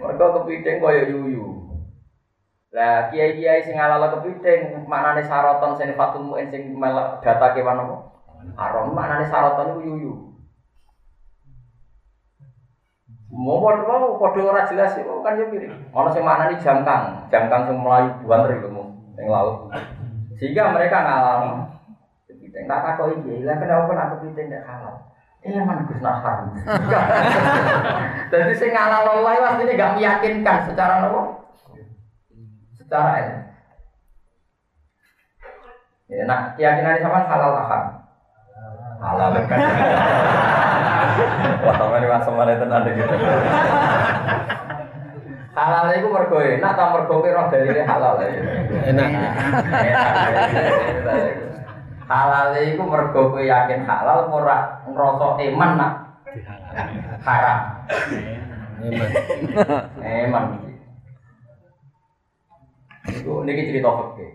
Mereka kepiting kaya yuyu. Lah kiai-kiai sing halal kepiting, maknane saroton sing fatul muin sing melak data kewan apa? Aron maknane saroton itu yuyu. Mau mau kode ora jelas itu kan ya mirip. Ono sing maknane jangkang, jangkang sing melayu buan itu yang laut. Sehingga mereka ngalam kepiting. Tak kok iki, lah kenapa nak kepiting tidak halal? Iya man Gus Nahar. Jadi sing ngalal Allah pasti gak meyakinkan secara nopo? Secara ini. Ya, nah, keyakinan sama halal tahan. Halal kan. Wah, sama ini masuk tenan gitu. Halal itu mergo enak ta mergo roh dalile halal ya. Enak. Halal itu mergo kowe yakin halal ora ngrasa eman nak haram. Eman. Iki. Iku niki cerita fikih.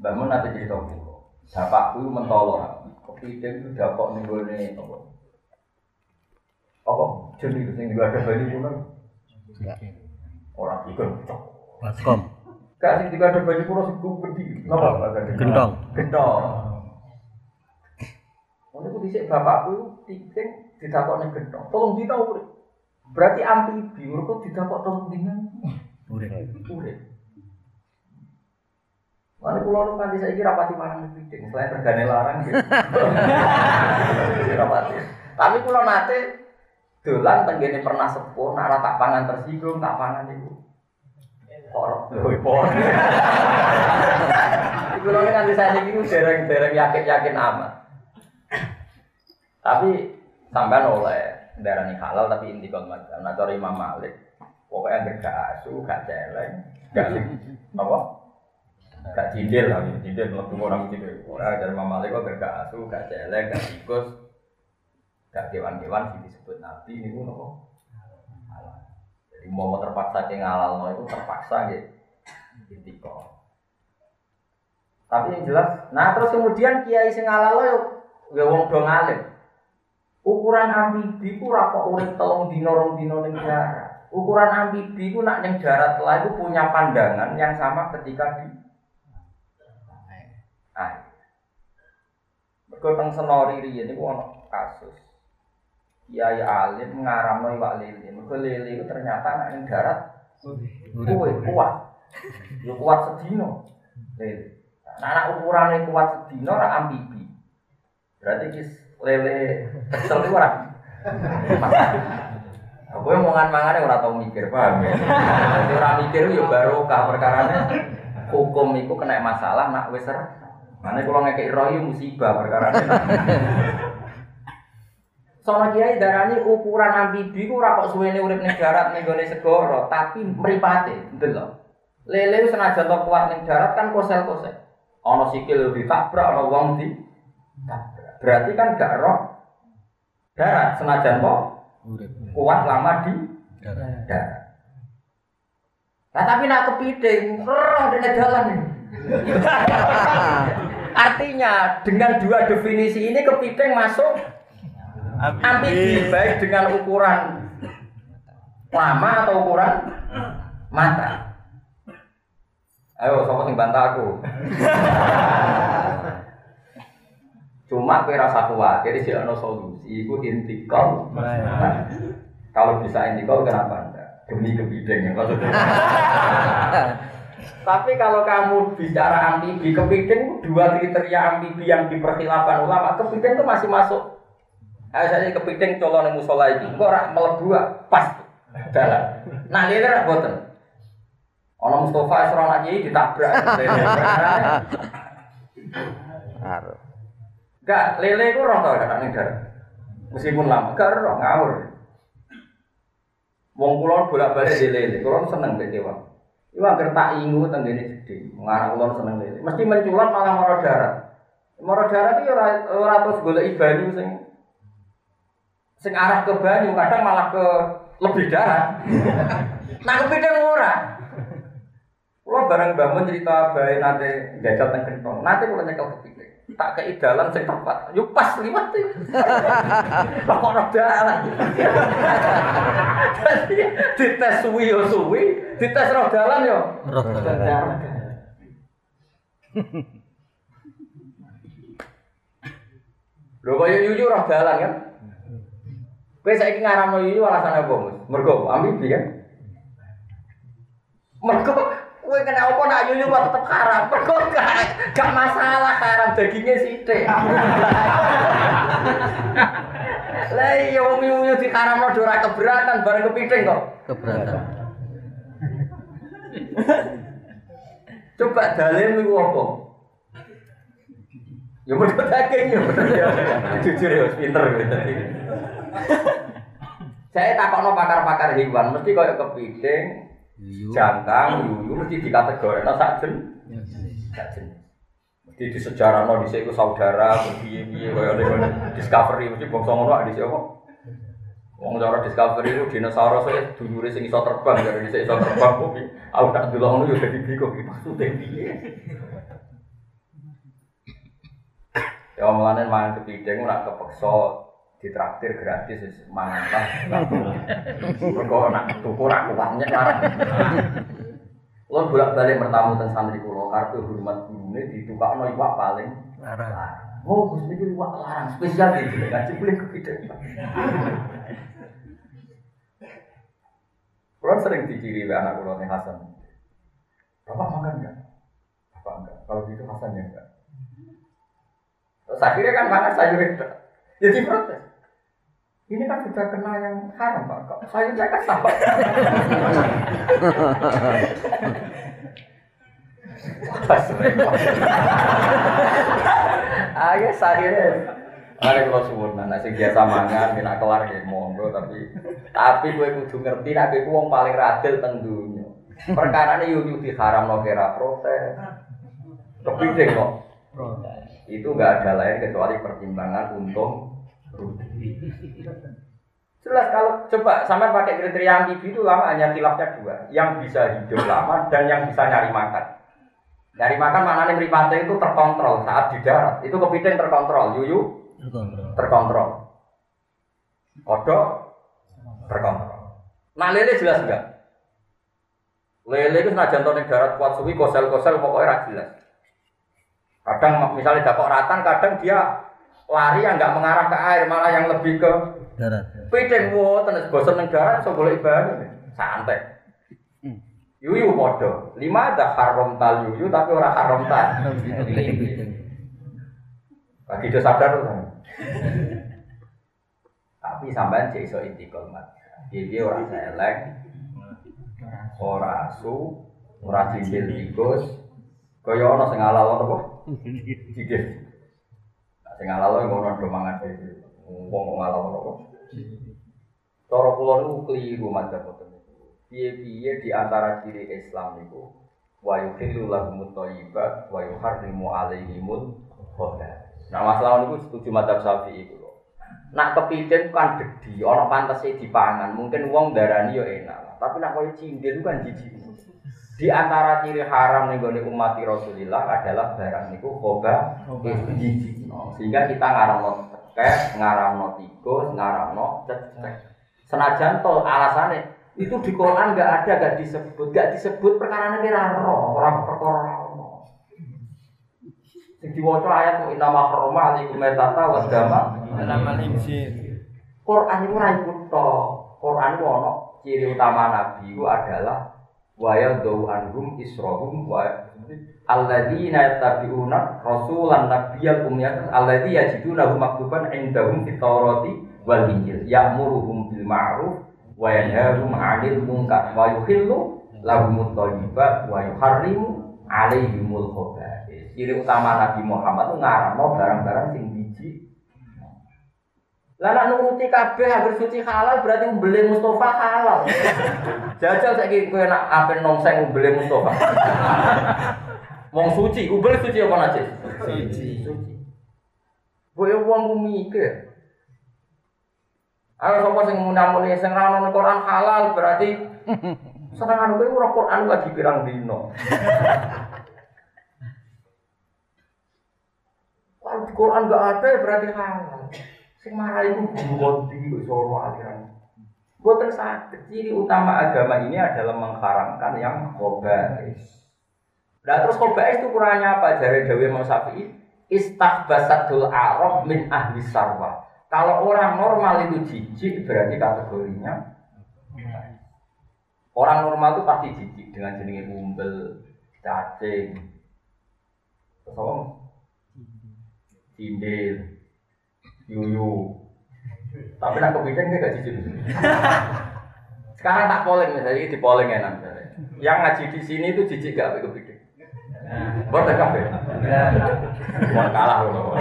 Mbah Mun nanti cerita fikih. Bapakku mentolo kepiting itu dapat ning gone apa? Apa? Jadi sing ada bali pun orang ikut. Baskom. Gak sing tiga ada baju kulo sing gede. Napa? Gentong. Gentong. Ono ku dhisik bapakku tiking didakokne gentong. Tolong dina urip. Berarti amfibi, urip didakok tolong dina Urip. urip. Mana kulo nu kanthi saiki rapati mangan kepiting, selain regane larang gitu. rapati. Tapi kulo nate dolan tenggene pernah sepuh, nak ora tak pangan tersinggung, tak pangan iku. Porok, lho porok. Iku lho nganti saiki iku dereng-dereng yakin-yakin amat. Tapi sampean oleh darani halal tapi inti macam. Nah cara Imam Malik, pokoknya gak asu, gak celeng, gak apa? Gak cindil lah, cindil mlebu orang cindil. Ora dari Imam Malik kok gak asu, gak celeng, gak tikus, gak kewan-kewan sing disebut Nabi niku nopo? Jadi mau terpaksa ke ngalal itu terpaksa gitu. Intiko. Tapi yang jelas, nah terus kemudian kiai sing ngalal yo ya wong do ngalim. Ukuran amfibi ku ora kok urip telung dina rong ning darat. Ukuran amfibi ku nak ning darat lah itu punya pandangan yang sama ketika di air. Mergo senori riyen niku kasus. Kiai alim ngaramno iwak lele. Mergo lele itu ternyata nak ning darat kuwe kuat. Yo kuat sedino. Lele. Nah, anak ukurannya kuat sedino ora amfibi. Berarti kis lele kecil itu ora. Aku yang mangan mangane ora tau mikir, paham ya? Jadi ora mikir yo barokah perkarane hukum iku kena masalah nak wis ser. Mane kula ngekeki roh musibah perkarane. Soalnya kiai darani ukuran amfibi ku ora kok suwene urip ning darat ning gone segara, tapi mripate, betul lho. Lele senajan to kuat ning darat kan kosel-kosel. Ana sikil ditabrak, ana wong di tabrak. Berarti kan gak roh darat senajan to kuat lama di darat. Nah tapi nak kepiting, roh dene jalan nih. Artinya dengan dua definisi ini kepiting masuk amfibi baik dengan ukuran lama atau ukuran mata. Ayo, siapa sing bantah aku? Cuma kowe rasa kuatir sih ono solusi, iku intikal. Kalau bisa intikal kenapa enggak? Demi kepiting ya maksudnya. Tapi kalau kamu bicara amfibi, kepiting dua kriteria amfibi yang diperkhilafkan ulama, kepiting itu masih masuk. Ayo saya kepiting colon yang musola ini, kok ora melebu pas dalam. Nah ini ora boten. Ono Mustafa Isra anak kiai ditabrak. Enggak, lele itu roh tau gak ning darat. Meskipun lama, gak roh ngawur. Wong kula bolak-balik di lele, kula seneng mbek dewa. Iku anggere tak ingu tenggene gede, mengarah kula seneng lele. Mesti menculat malah mara darat. Mara darat iki ora ora terus golek sing sing arah ke banyu, kadang malah ke lebih darat. nah kepiting ora. Kula bareng bangun cerita bae nate jajal teng kentong. Nate kula nyekel kepiting. Tak kei dalan sing tepat. Yo pas liwat iki. Kok ora dalan. Dites suwi yo suwi, dites roh dalan yo. Roh dalan. Lho kaya yuyu roh dalan kan. Kowe saiki ngaramno yuyu alasane apa, Mus? Mergo ambibi kan? Mergo kowe kena apa nak yuyu kok tetep haram. Mergo gak masalah haram dagingnya sithik. Lah iya wong yuyu dikaramno ora keberatan bareng kepiting kok. Keberatan. Coba dalil niku apa? Ya mergo daging ya bener ya. Jujur ya pinter gitu. Saya takokno pakar-pakar hewan mesti koyo kepiting, jangkang, yuyu mesti dikategorikno sak jen. Sak jen. Mesti di sejarah no di iku saudara, piye-piye koyo Discovery mesti bangsa ngono di apa? Wong cara Discovery itu dinosaurus e dulure sing iso terbang, dari dhisik iso terbang kok. Aku tak delok ngono yo dadi bingung iki maksude piye. Ya mulane mangan kepiting ora kepeksa ditraktir gratis wis mangan lah. Mergo nak tuku ra kuat nyek Lo bolak-balik bertamu tentang santri kulo, kartu hormat gurune ditukakno iwak paling Larang. Oh, Gus iki iwak larang spesial iki, ngaji boleh kepiting. Kulo sering diciri oleh anak nih Hasan. Bapak makan enggak? Bapak enggak. Kalau gitu Hasan ya enggak. Terus akhirnya kan makan sayur itu. Jadi protes. Ini kan sudah kena yang haram pak. Kok sayurnya kan sama. Ayo akhirnya Mari kalau suwun, nah sing biasa mangan, nek kelar ya monggo, tapi tapi gue kudu ngerti, nek gue wong paling radil teng dunya. Perkara ini yuyu diharamno kira protes. Kepiting kok. Itu nggak ada lain kecuali pertimbangan untung rugi. Jelas kalau coba sampai pakai kriteria amfibi itu lama hanya khilafnya dua, yang bisa hidup lama dan yang bisa nyari makan. Nyari makan maknanya meripate itu terkontrol saat di darat. Itu kepiting terkontrol, yuyu Terkontrol. terkontrol. Kodok terkontrol. Nah lele jelas enggak? Lele itu senajan to ning darat kuat suwi kosel-kosel pokoknya jelas. Kadang misalnya dapat ratan, kadang dia lari yang nggak mengarah ke air, malah yang lebih ke Darat. piting. Wah, tenis bosan ning darat, so boleh ibadah. Santai. Yuyu podo. Lima ada haram tal yuyu, tapi orang haram tal. Lagi itu sadar tuh. Tapi sampean cek iso intikal mat. Dia orang selek, ora asu, ora cincin tikus. Kaya ana sing apa? Nah, Sing halal ngono do mangan dhewe. Wong kok halal apa? Cara kula niku kliru madzhab boten niku. Piye-piye di antara ciri Islam niku wa yuhillu lahumut thayyibat wa yuharrimu alaihimul khaba'ith. Nah masalah niku setuju madzhab Syafi'i iku lho. Nak kepiting kan gede, ana pantese dipangan, mungkin wong darani yo enak. Tapi nak koyo cindil kan jijik. Di antara ciri haram nih gone umat Rasulillah adalah barang niku khoba jijik. No. Sehingga kita ngaramno tekek, ngaramno tikus, ngaramno cecek. Senajan to alasannya itu di Quran nggak ada, nggak disebut, nggak disebut perkara kira roh, orang perkara roh. Sing diwaca ayat mu inama harma alaikum metata wa dama. Alaman injil. Quran itu ra iku. Quran itu ono ciri utama nabi itu adalah wa yadau anhum israhum wa alladzina yattabi'una rasulan nabiyyal ummiyah alladzi yajidunahu maktuban indahum fit tawrati wal injil ya'muruhum bil ma'ruf wa yanhahum 'anil munkar wa yuhillu lahumut thayyibat wa yuharrimu 'alaihimul khaba'ith. Ciri utama Nabi Muhammad itu ngaramno barang-barang sing jijik lah nuruti kabeh hampir suci halal berarti membeli Mustafa halal. Jajal saiki kowe nak ape nongseng membeli Mustafa. Wong suci, ubel suci apa najis? Suci. Suci. Boyo wong mikir. Ayo sapa sing munamuni sing ra ono Quran halal berarti senengan kowe ora Quran lagi pirang dino. Quran enggak ada berarti halal. Sing itu guru konti solo aliran. Buatan sakit. Ciri utama agama ini adalah mengharamkan yang khobais. Nah terus khobais itu kurangnya apa? Jari Dewi Imam Syafi'i istahbasatul arab min ahli sarwa. Kalau orang normal itu jijik berarti kategorinya Orang normal itu pasti jijik dengan jenis umbel, cacing, terus apa? Yuyu, Tapi nak kepiting dia gak jijik. Sekarang tak polling misalnya, ini di polling enak. Yang ngaji di sini itu jijik gak sampai kepiting? Boleh kafe? Mau kalah loh.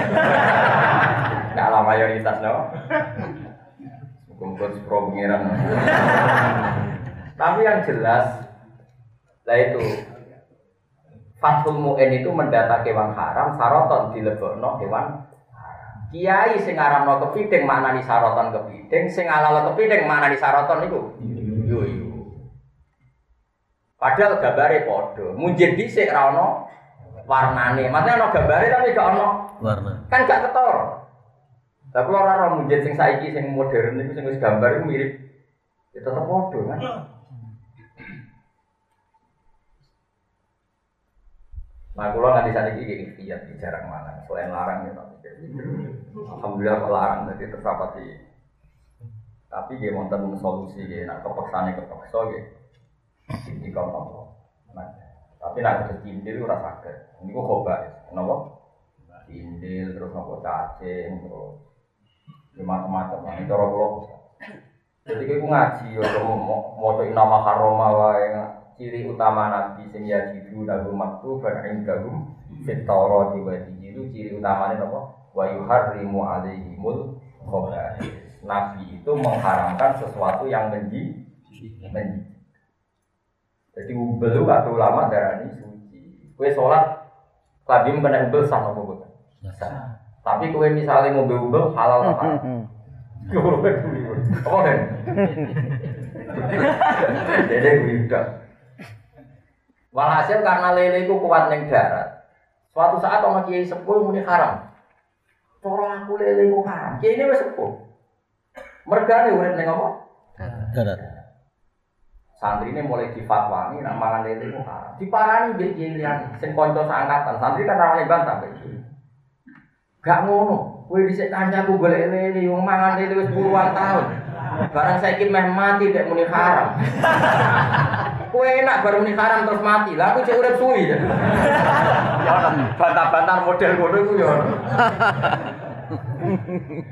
Kalah mayoritas no. Kumpul pro pengiran. Tapi yang jelas, lah itu Fathul Mu'in itu mendata kewan haram, saroton dilebokno hewan Kiai sing aranno kepiting maknani saroton kepiting, sing alalo kepiting maknani saroton iku. Yo yo. Padahal gambare padha. Munjid dhisik ra ono warnane. Maksudnya ono gambare tapi gak ono warna. kan gak ketor. Lah kula ora ora munjid sing saiki sing modern iku sing wis gambar iku mirip ya tetep padha kan. Nah, kalau nanti saat ini ikhtiar di jarang mana, selain larang ya tapi alhamdulillah kok larang jadi terapati. Tapi dia wonten solusi dia nak kepaksane kepaksa ya. Ini kau mau. Nah, tapi nak terus indil ora saged. Ini kok coba, kenapa? Indil terus nopo cacing terus ya macam-macam. Nah, ini cara kula. Jadi aku ngaji yo mau mau nama haroma wae ciri utama nabi sing yajidu lagu maktuban indahum fit Taurat wa itu ciri utamanya apa? Wa yuharrimu alaihimul khaba'is. Nabi itu mengharamkan sesuatu yang menji menji. Jadi ubel atau ulama darani suci. Kue sholat tadi kena ubel nopo bukan? Tapi kue misalnya mau ubel halal apa? Apa kan? Jadi gue udah. Walhasil karena lele itu kuat neng darat. Suatu saat orang kiai sepuh muni haram. Cara aku lele ku haram. Kiai ini wis sepuh. Mergane urip ning apa? Darat. Santri ini mulai difatwani nak mangan lele ku haram. Diparani mbek kiai liyane sing kanca seangkatan. Santri kan rawani bantah. Gak ngono. Kowe dhisik kancaku golek lele wong mangan lele wis puluhan tahun. Barang saiki meh mati dek muni haram. Kowe enak baru muni haram terus mati. Lah aku cek urip suwi. Ya ono bantah-bantah model ngono iku ya.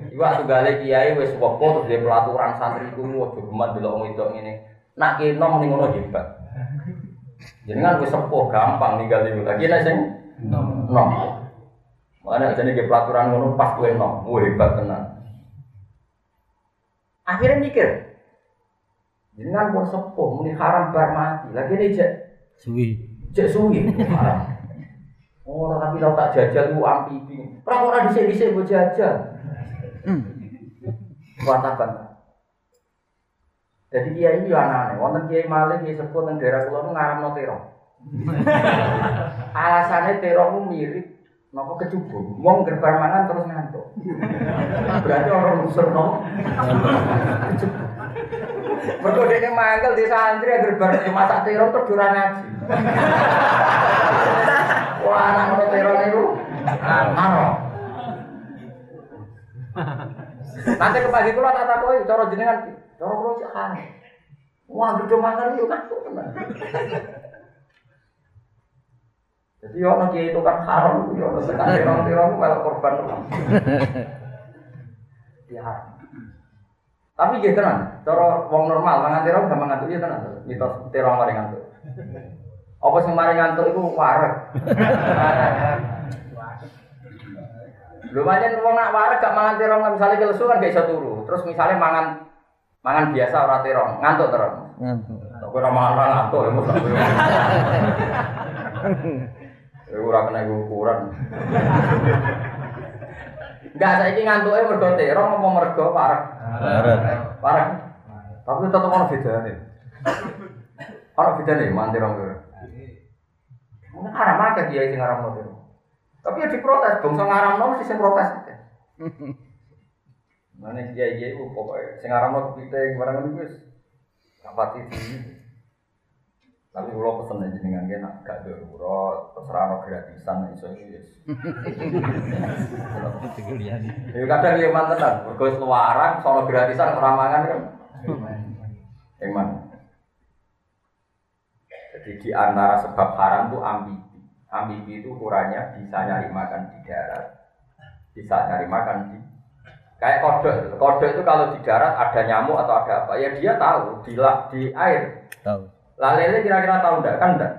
Iku waktu gale kiai wis wepo terus dia pelaturan santri ku ojo geman delok wong wedok ngene. Nak kena muni ngono hebat. Jenengan wis sepuh gampang ninggal iku. Lagi nek sing nom. Mana jadi ke pelaturan ngono pas kowe nom. Wah hebat tenan. Akhirnya mikir, Jangan pun sepuh, muni haram bar mati. Lagi ini cek Suwi. cek suwi haram. Oh, tapi kalau tak jajal lu amfibi. Orang orang di sini di sini buat jajal. Watakan. Jadi kiai ini aneh-aneh. Wonten kiai malih kiai sepuh teng daerah kula nu ngaramno terong. Alasannya terong mirip Napa kecubung? Wong gerbar mangan terus ngantuk. Berarti orang unsur no. Mergo dene mangkel di santri gerbar masak terong terus durang ngaji. Wah, anak ngono terong itu. Aro. Nanti ke pagi kula tak takoki cara jenengan cara kula cek aneh. Wah, gede mangan yo kan tenan. Jadi orang kiai itu kan haram, ya orang tekan tirong-tirong malah korban. Ya. Tapi gitu tenan, cara wong normal mangan tirong gak mangan ya tenan. Mitos tirong mari ngantuk. Apa sing mari ngantuk iku wareg. Lho pancen wong nak wareg gak mangan tirong misalnya kelesu kan gak iso turu. Terus misalnya mangan mangan biasa ora tirong, ngantuk terus. Ngantuk. Kowe ora mangan ngantuk ya mesti. Ya ora kena ukuran. Enggak saiki ngantuke mergo terong apa mergo parek? Darat. Parek. Tapi tetep ono bedane. Ono bedane mantir rong kira. Mungkin haram aja dia sing ngaramno terong. Tapi ya diprotes, bangsa ngaramno mesti sing protes. Mana dia dia itu pokoknya sing ngaramno kepiting barang ngono wis kapati di tapi kalau pesen aja dengan dia nak gak darurat, terserah no gratisan iso itu yes. Ya kadang dia mantan kan, berkuis luaran, soal gratisan ramangan kan. Emang. Jadi di antara sebab haram itu ambibi. Ambibi itu ukurannya bisa nyari makan di darat, bisa nyari makan di Kayak kodok, kodok itu kalau di darat ada nyamuk atau ada apa, ya dia tahu di di air. Tahu. Lah lele kira-kira tahu enggak? Kan enggak.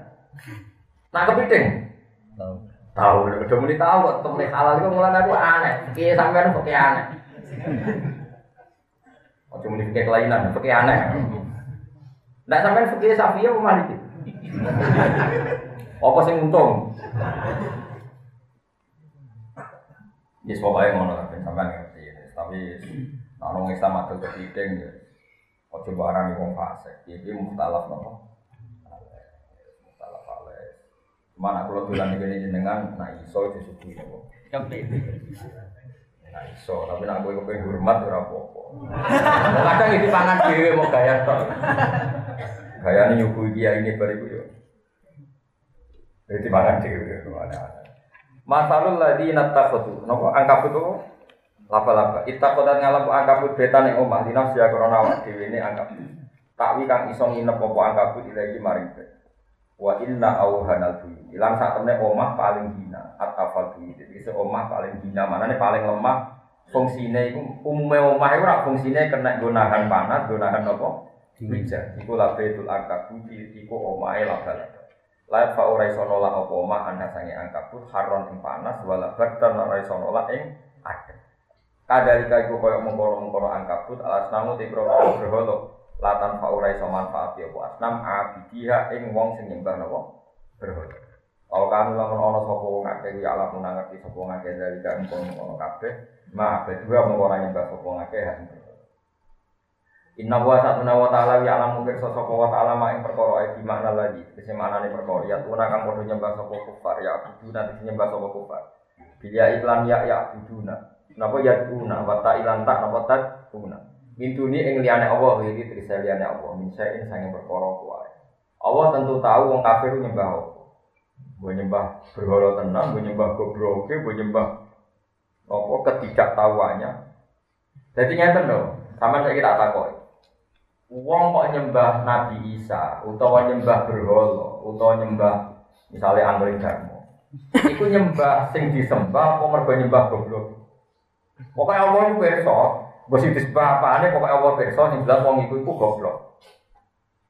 Nah kepiting, Tahu. tahu, udah mulai tahu kok temen halal itu mulai aku aneh. Kiai sampean kok aneh. Ojo muni fikih kelainan, fikih aneh. Ndak sampean fikih Safiyah apa Maliki? Apa sing untung? Ya pokoknya ngono lah, ben sampean ngerti. Tapi wong Islam adol kepiting ya. Ojo barang wong fasik. Iki mukhtalaf napa? Mukhtalaf alaih. Mana kalau dolan iki jenengan nak iso disuguhi napa? Nah iso, tapi nak kowe kepengen hormat ora apa-apa. Kadang iki pangan dhewe mau gaya tok. Gayane nyuguhi kiai ini bariku yo. Jadi pangan dhewe ada. Masalul ladina takhudhu. Napa angkabut itu laba-laba. Ittakodan ngalap angkabut betan ing omah dinas ya krana awak dhewe ne angkabut. Takwi kang iso nginep apa angkabut ilahi maring bet. Wa inna auhanal buyut. Ilang sak temne omah paling hina atafal buyut. Jadi se omah paling hina manane paling lemah fungsine iku umume omah iku ora fungsine kena nggo nahan panas, nggo nahan apa? Hujan. Iku labetul angkabut iku omahe laba-laba. Lain fa ora iso nolak apa omah anda sange angkabut haron ing panas wala bardan ora iso nolak ing adem. Kadalika iku koyo mengkono-mengkono angkabut alas namu te krono berhala latan fa ora iso manfaat ya apa? Asnam abidiha ing wong sing nyembah napa? Berhala. Kalau kamu lamun ana sapa wong akeh ya alam ngerti sapa wong akeh dari kan kono kabeh, ma juga mung ora nyembah sapa wong akeh. Inna wa satuna wa ta'ala ya alam mungkir sosok wa ta'ala ma ing perkara di makna lagi. Kese maknane perkara ya tuna kang padha nyembah sapa kufar ya abudu nanti nyembah sapa kufar. Bila iklan ya ya abuduna Napa ya tuna wa ta'ilan tak napa tak tuna Mintuni ing liyane Allah iki trisa liyane Allah. Min sain sange perkara kuwi Allah tentu tahu wong kafir nyembah apa. Nyembah berhala tenang, mbok nyembah gobroke, mbok nyembah apa ketidaktahuannya. Jadi ngeten lho, sampean saiki tak takoki. Wong kok nyembah Nabi Isa, utawa nyembah berhala, utawa nyembah misalnya Angling Darmo. Iku nyembah sing disembah apa mergo nyembah goblok. Pokoke Allah iku pirsa, sing disembah apane pokoke Allah pirsa sing jelas wong iku iku goblok.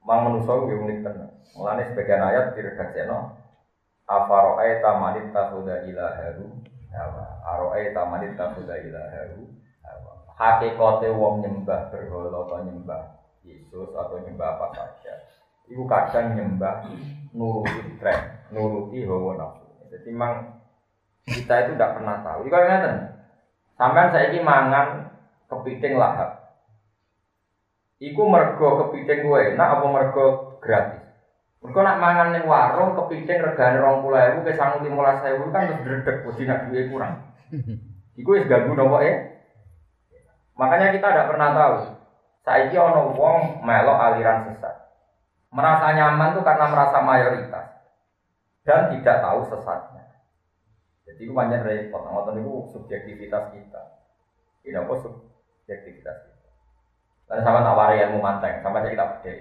Mang manusa iku yo unik tenan. Mulane sebagian ayat diredaksekno Afaro'ai tamanit takhuda ilaharu hawa. Aro'ai tamanit takhuda ilaharu hawa. Hakikate wong nyembah berhala atau nyembah Yesus atau nyembah apa saja itu kadang nyembah nuruti tren nuruti hawa nafsu. Jadi memang kita itu tidak pernah tahu. Jika ngeten. Sampean ini mangan kepiting lahap Iku mergo kepiting gue enak apa mergo gratis Mergo nak mangan ning warung kepiting regane 20.000 ke 15.000 kan terus dredeg wedi nak duwe kurang. Iku wis ganggu nopo ya? Makanya kita tidak pernah tahu Saiki ono wong melok aliran sesat. Merasa nyaman tuh karena merasa mayoritas dan tidak tahu sesatnya. Jadi itu banyak repot. Ngoten itu subjektivitas kita. Ini apa subjektivitas kita. Dan sama tak wari ilmu manteng, sama aja kita beda.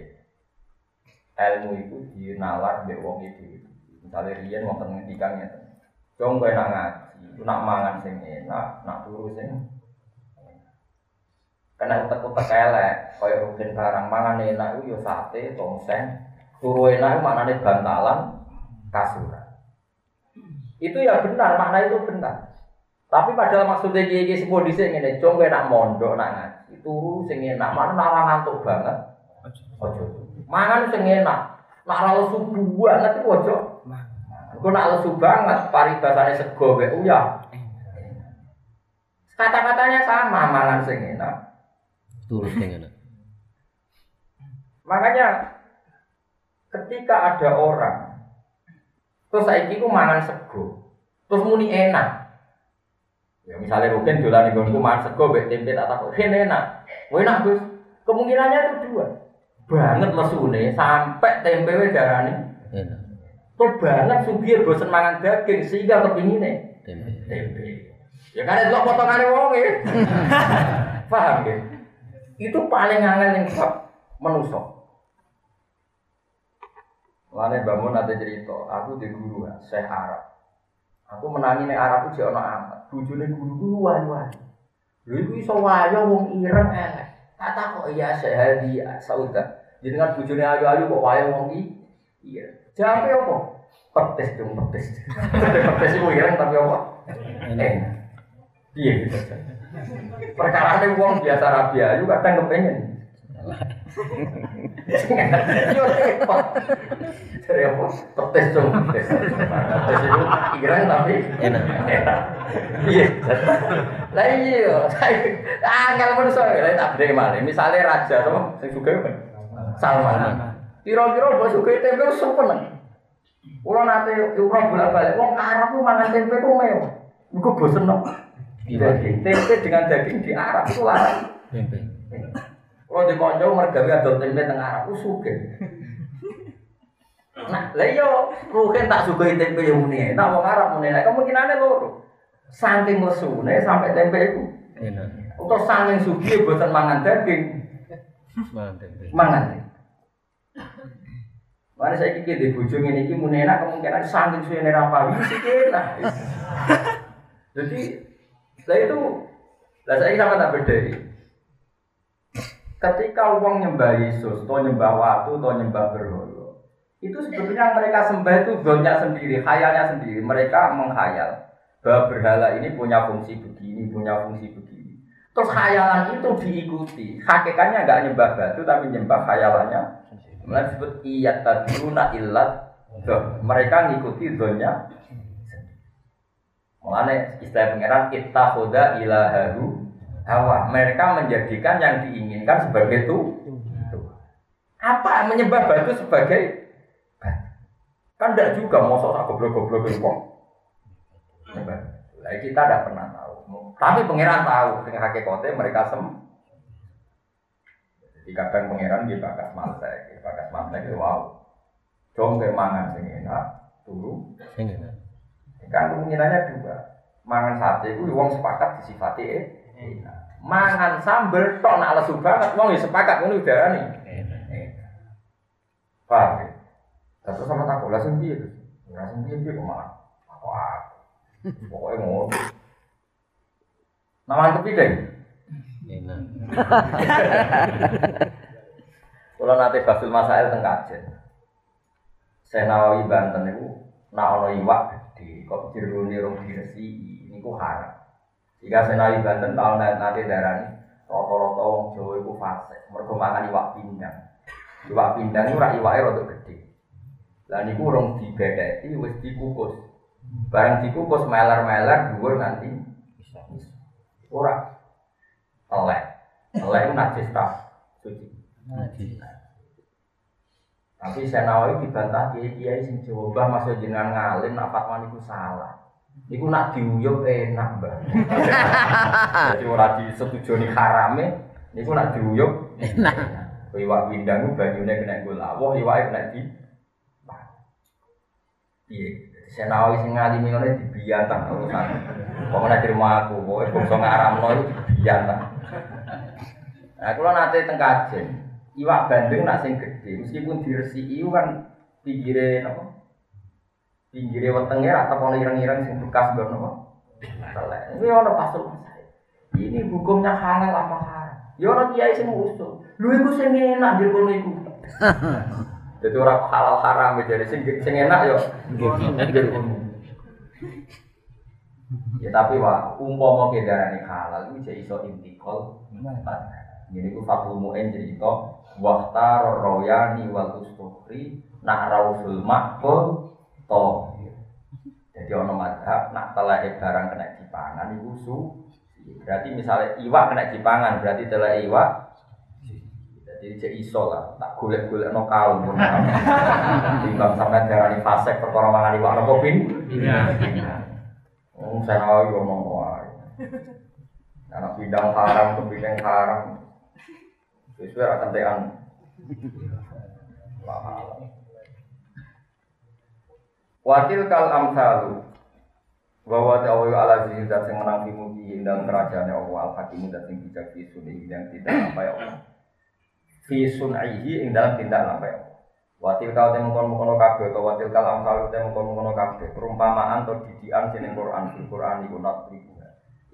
Ilmu itu dinalar mbek wong itu. Misalnya riyen wonten ngendikan ngeten. Jong kowe nak ngaji, nak mangan sing enak, nak turu sing Karena utek-utek elek, kaya rugen barang mangan enak itu ya sate, tongseng, turu enak itu maknanya bantalan, kasuran. Itu ya benar, makna itu benar. Tapi padahal maksudnya kiai kiai sebuah di sini nih, cong enak mondok nak ngaji, turu sing enak, mana nara ngantuk banget, ojo. Mangan sing enak, nak lesu banget itu ojo. Aku nak lesu banget, paribasane sego be uya. Kata-katanya sama, mangan sing enak. Turut dengan Makanya ketika ada orang terus saiki ku mangan sego, terus muni enak. Ya misalnya Rukin dolan ning nggonku mangan sego mbek tempe tak takut, "Ren enak." Oh enak, Gus. Kemungkinannya itu dua. Banget mesune sampai tempe we darane. enak Tuh banget sugih bosen mangan daging sehingga kepingine tempe. tempe. Ya kan delok potongane wong e. Paham ya? Itu paling angel yang bab menuso. Lane bangun ada cerita, aku di guru ya, saya Arab. Aku menangi nih Arab itu jono amat. Bujune guru wali wali. Lho iku iso wayo wong ireng elek. Tak takok ya sehadi sauda. Jenengan bojone ayu-ayu kok wayo wong i. Iya. Jawabe apa? Pedes dong pedes. pedes iku ireng tapi apa? Enak. Iya gitu. Perkara ini wong biasa rabi ayu kadang kepengen. Yo repot. Dari apa? Pedes dong pedes. Pedes itu ireng tapi Enak. enak. Iya. Lah iya, angel menungso ya tak bedhe malih. Misale raja. Salman. Kira-kira mbok sugih tempe wis seneng. Kula nate umroh bolak-balik wong Arab ku mangan tempe ku mewah. Iku bosen. Daging tempe dengan daging di Arab itu larang. Tempe. Kalau di konco mergawe adol tempe teng Arab ku sugih. Nah, lah iya, mungkin tak sugih tempe yang muni. Nah, wong Arab muni, nah, kemungkinannya loro. Saking mesune sampai tempe itu. Enak. Atau saking sugih bosan mangan daging, Mangan tempe. mangan. Mana saya kiki di bojo ngene iki muni enak kemungkinan saking suwene ra pawi sih enak. Jadi lah itu lah saya sama tak beda Ketika uang nyembah Yesus, atau nyembah waktu, atau nyembah berhala, itu sebetulnya mereka sembah itu zonnya sendiri, khayalnya sendiri. Mereka menghayal bahwa berhala ini punya fungsi begini, punya fungsi begini. Terus khayalan itu diikuti. Hakikatnya nggak nyembah batu, tapi nyembah khayalannya. Mulai disebut iyat tadruna illat mereka ngikuti zonnya Mulanya istilah pangeran ittakhudha ilahahu hawa. Mereka menjadikan yang diinginkan sebagai itu. Apa menyembah batu sebagai batu? Kan tidak juga mosok tak goblok-goblok. Nyembah. Lah kita tidak pernah tahu. Tapi pangeran tahu dengan hakikatnya mereka sem. Jadi kadang pangeran di bakas mantek, di bakas mantek itu wow. Dong kayak mangan sing enak, turu, Sing enak. kan kemungkinannya dua mangan sate itu wong sepakat disifati eh. Mangan sambel tok nak lesu banget wong ya sepakat ngono udarane Enak. enak paham ya? Terus sama takut langsung piye terus langsung piye piye kok makan aku aku? Pokoknya ngono. Nama deh Enak. kalau nanti basul masail teng kajen. Saya nawawi banten itu nak ono iwak gede kok jerone rong diresi niku haram jika saya nawawi banten tahun nanti darah ini rata-rata wong Jawa itu fase mereka makan iwak pindang. Iwak pindang itu rak iwaknya rada gede. Lah niku rong dibedeki wis dikukus. Barang dikukus meler-meler dhuwur nganti ora. Elek. Elek itu najis tak suci. Najis. Tapi saya nawawi dibantah kiai kiai sing Jawa masuk jenengan ngalim nak fatwa niku salah. Niku nak diuyup enak mbah. Jadi ora disetujoni harame, niku nak diuyup enak. Iwak pindang banyune kena gula, wah iwake kena di. Iya, saya nawawi sing ngalimi ngene dibiyantah urusan. Pokoknya terima aku, pokoknya bangsa ngaramno itu dibiyantah. Nah, kalau nanti teng kajen, iwak bandeng nak sing gede, meskipun diresiki kan pinggire apa? Pinggire wetenge atau kalau ireng-ireng sing bekas nggon apa? Telek. Ini ono pasul. Ini hukumnya halal apa haram? Ya ono kiai sing usul. Lho iku sing enak dir kono iku. Jadi orang halal haram jadi sing sing enak yo. Kono. Ya tapi wah, umpama kendaraan halal itu jadi iso intikal. Jadi ku Fatul Mu'in cerita Wahtar royani wal rausul makbul To Jadi ono madhab Nak telai barang kena dipangan Itu su. Berarti misalnya iwak kena dipangan Berarti telai iwak Jadi cek iso lah Tak golek-golek no kaum Timbang sampai darani fasek Perkara mangan iwak no kopin Oh, saya nawawi ngomong wae. Anak bidang haram, kebidang haram, Sesuai akan tean. Wakil kal amsalu. Bahwa ta'awi ala zini dat sing menang fimuki dalam kerajaan Allah al hakim dat sing bijak fi sunai yang tidak sampai Allah. Fi sunaihi ing dalam tindak sampai Allah. Watil kal te mengkon mengkono kabeh atau watil kal amsalu te mengkon mengkono kabeh. Perumpamaan atau didikan sing ning Quran fil Quran iku nak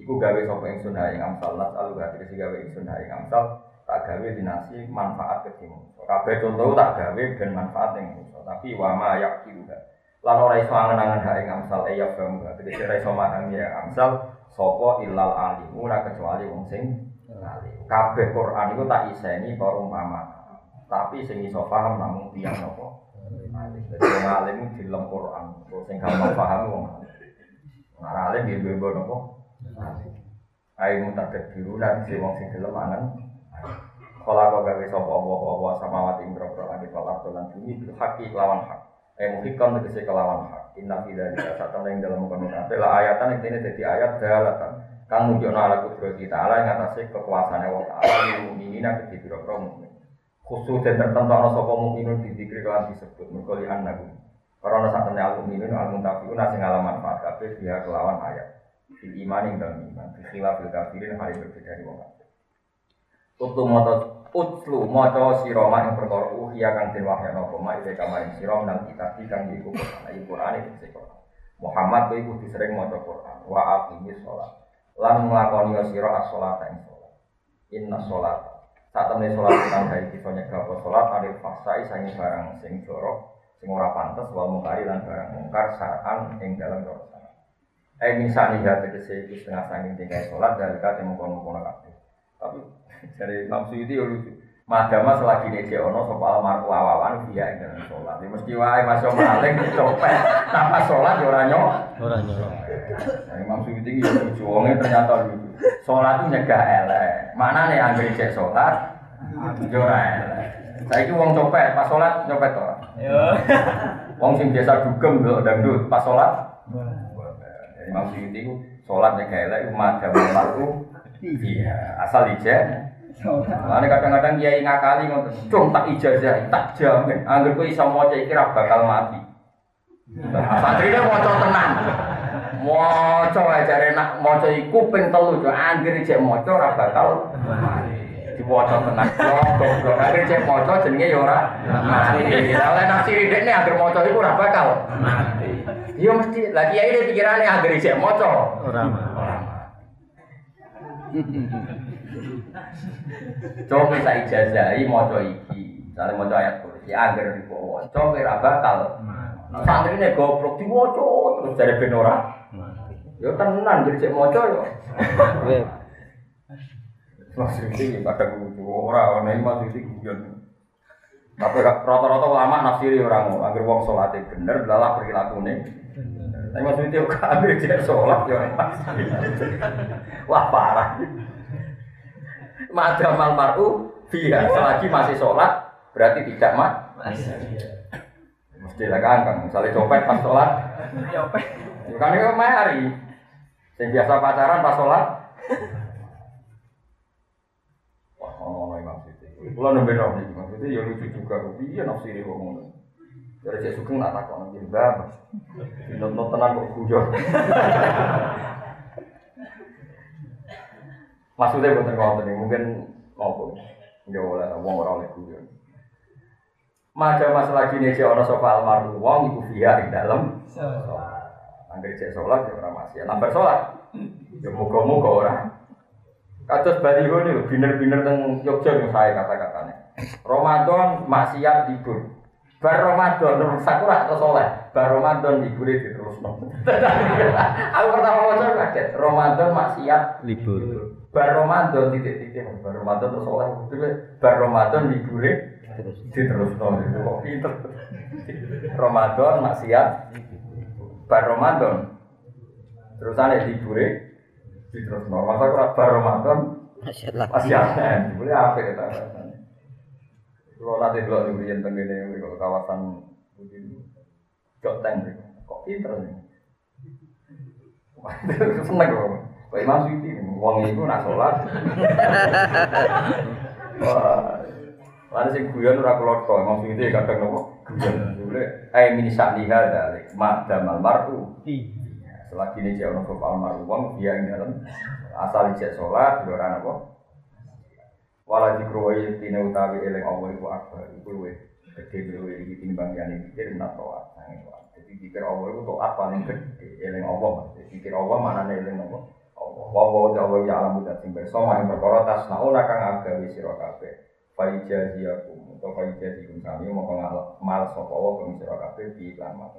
Iku gawe sapa ingsun ha ing amsal las alu gak tegese gawe ingsun ha ing amsal tak gawe dinasi manfaat kedhi manusa. Kabeh contoh tak gawe ben manfaat ing. Tapi wa ma yaqilu lan ora iso angen-angen ha ing amsal e ya faham tegese ora iso memahami ya amsal sapa illal alim ora kecuali wong sing alim. Kabeh Quran iku tak iseni para ulama. Tapi sing iso paham namung tiyang napa? Alim. Dadi wong alim dilem Quran, sing gampang paham wong. Wong alim dia bebo napa? Ayo mutakat diruna si wong sing gelem angen. Kala kau gawe sapa apa-apa samawati ing grogro langit wal ardo lan bumi bil haqi lawan hak. Eh muhikam tegese kelawan hak. Inna fi dzalika satan ing dalem kono kabeh la ayatan intine dadi ayat dalatan. Kang nunjukno ala kudrati ta'ala ing atase kekuasaane wa ta'ala lil mukminina kedhi pira-pira. Khusus dan tertentu ana sapa mukminun didikri kan disebut mergo li annahu. Karena temen al mukminun al muntafiun sing ngalaman manfaat kabeh dia kelawan ayat. Bil iman ing dalem iman. Bi khilafil kafirin yang berbeda dari wong kafir. Tutu moto utlu moco siroma yang perkara uhya kang den wahyana mak ide kamaring sira nang kitab kang iku Quran ayo Quran iki Quran. Muhammad kowe kudu sering maca Quran wa aqimis shalah lan nglakoni sira as-shalata ing salat inna shalat sak temene salat kang gawe bisa nyegah apa salat alil fasai sange barang sing jorok sing ora pantes wal mungkari lan barang mungkar saran ing dalam dosa Eh misalnya ya tegese iku setengah sanging tinggal sholat dari kate mengkono-kono kabeh. Tapi dari Imam Suyuti ya lucu. Madama selagi ini ono soal marku awawan dia yang dalam sholat. Ya mesti wae mas yo maling copet. Nama sholat ya ora. Ora nyolong. Nah, Imam Suyuti ya lucu. Wongnya ternyata lucu. Sholat itu nyegah elek. Mana nih angger cek sholat? Ya ora elek. Saiki wong copet pas sholat nyopet to. Wong sing biasa dugem lho dangdut pas sholat. Imam Suyuti itu sholat nyegah elek itu madama marku. Iya, asal ijen. Mana kadang-kadang kiai ngakali ngoten, "Cung tak ijazah, tak jamin, angger kowe iso maca iki ra bakal mati." Santrine maca tenan. Maca ae jare nak maca iku ping telu, jo angger cek maca ora bakal mati. Diwaca tenan. Goblok, angger cek maca jenenge ya ora mati. Oleh nafsi dekne angger maca iku ora bakal mati. Iya mesti, lagi kiai ini pikirannya angger cek maca. Ora mah. Coba bisa ijazahi maca iki. Misalnya maca ayat kursi agar dibawa. Coba ora bakal. Santri ini goblok diwaca terus dari ben ora. Ya tenan jadi cek maca yo. Weh, Maksud ini pada kudu ora ana iki maksud iki guyon. Tapi rata-rata ulama nafsiri orang agar wong sholat bener, lalah perilakunya. Tapi maksud itu kan ambil dia sholat ya. Wah parah. Madamal mar'u biya selagi masih sholat berarti tidak mat. Mesti lah kan, kan. misalnya copet pas sholat. Kan itu mari. Yang biasa pacaran pas sholat. Wah, ngomong Imam Siti. Kulo nembe ora iki, maksudnya ya lucu juga. Iya nafsiri ngono. Dari cek sugeng tak takon nang mbah. Nonton tenan kok guyon. Maksudnya bukan ngoten iki, mungkin ngopo. Ya oleh wong ora oleh guyon. Mada masalah gini sih orang sofa almarhum wong iku via ing dalem. Angger cek sholat ya ora masih. Lambar sholat. Ya muga-muga ora. Kados baliho nih, biner-biner teng yang saya kata-katanya. Ramadan maksiat libur. Bar Ramadan terus sakura atau soleh. Bar Ramadan libur itu terus Aku pertama wajar kaget. Ramadan maksiat libur. bar Ramadan titik-titik. Bar Ramadan terus soleh. Bar Ramadan libur Terus terus itu kok pinter. Ramadan maksiat. Bar Ramadan. Terus ada libur terus Masa kurang bar Ramadan Allah. masih ada, boleh apa kita. Kalau nanti dulu di bagian tengah ini, kalau kawasan begini, joteng gitu. Kok pinter nih? Seneng kok. Kok Imam Suyuti, uang itu nak sholat. Wah, lalu sing guyon ora kelot kok, Imam Suyuti kadang nopo guyon. Boleh, eh min sa'liha dalik, ma damal mar'u. Selagi ini jauh nopo almarhum dia yang dalam asal ijek sholat, dia orang apa? Walau dikruwai tina utawi eling Allah iku akbar, iku luwe gede luwe iki timbang yani pikir minat toat. Jadi pikir Allah iku toat paling gede, eling Allah maksudnya. Pikir Allah mana eling Allah? Allah. Wa wa ta wa ya alam dan sing pirsa maring perkara tasnauna kang agawe sira kabeh. Faijaziyakum utawa faijazikum sami mongko ngalap mal sapa wa kang sira kabeh iklan mata.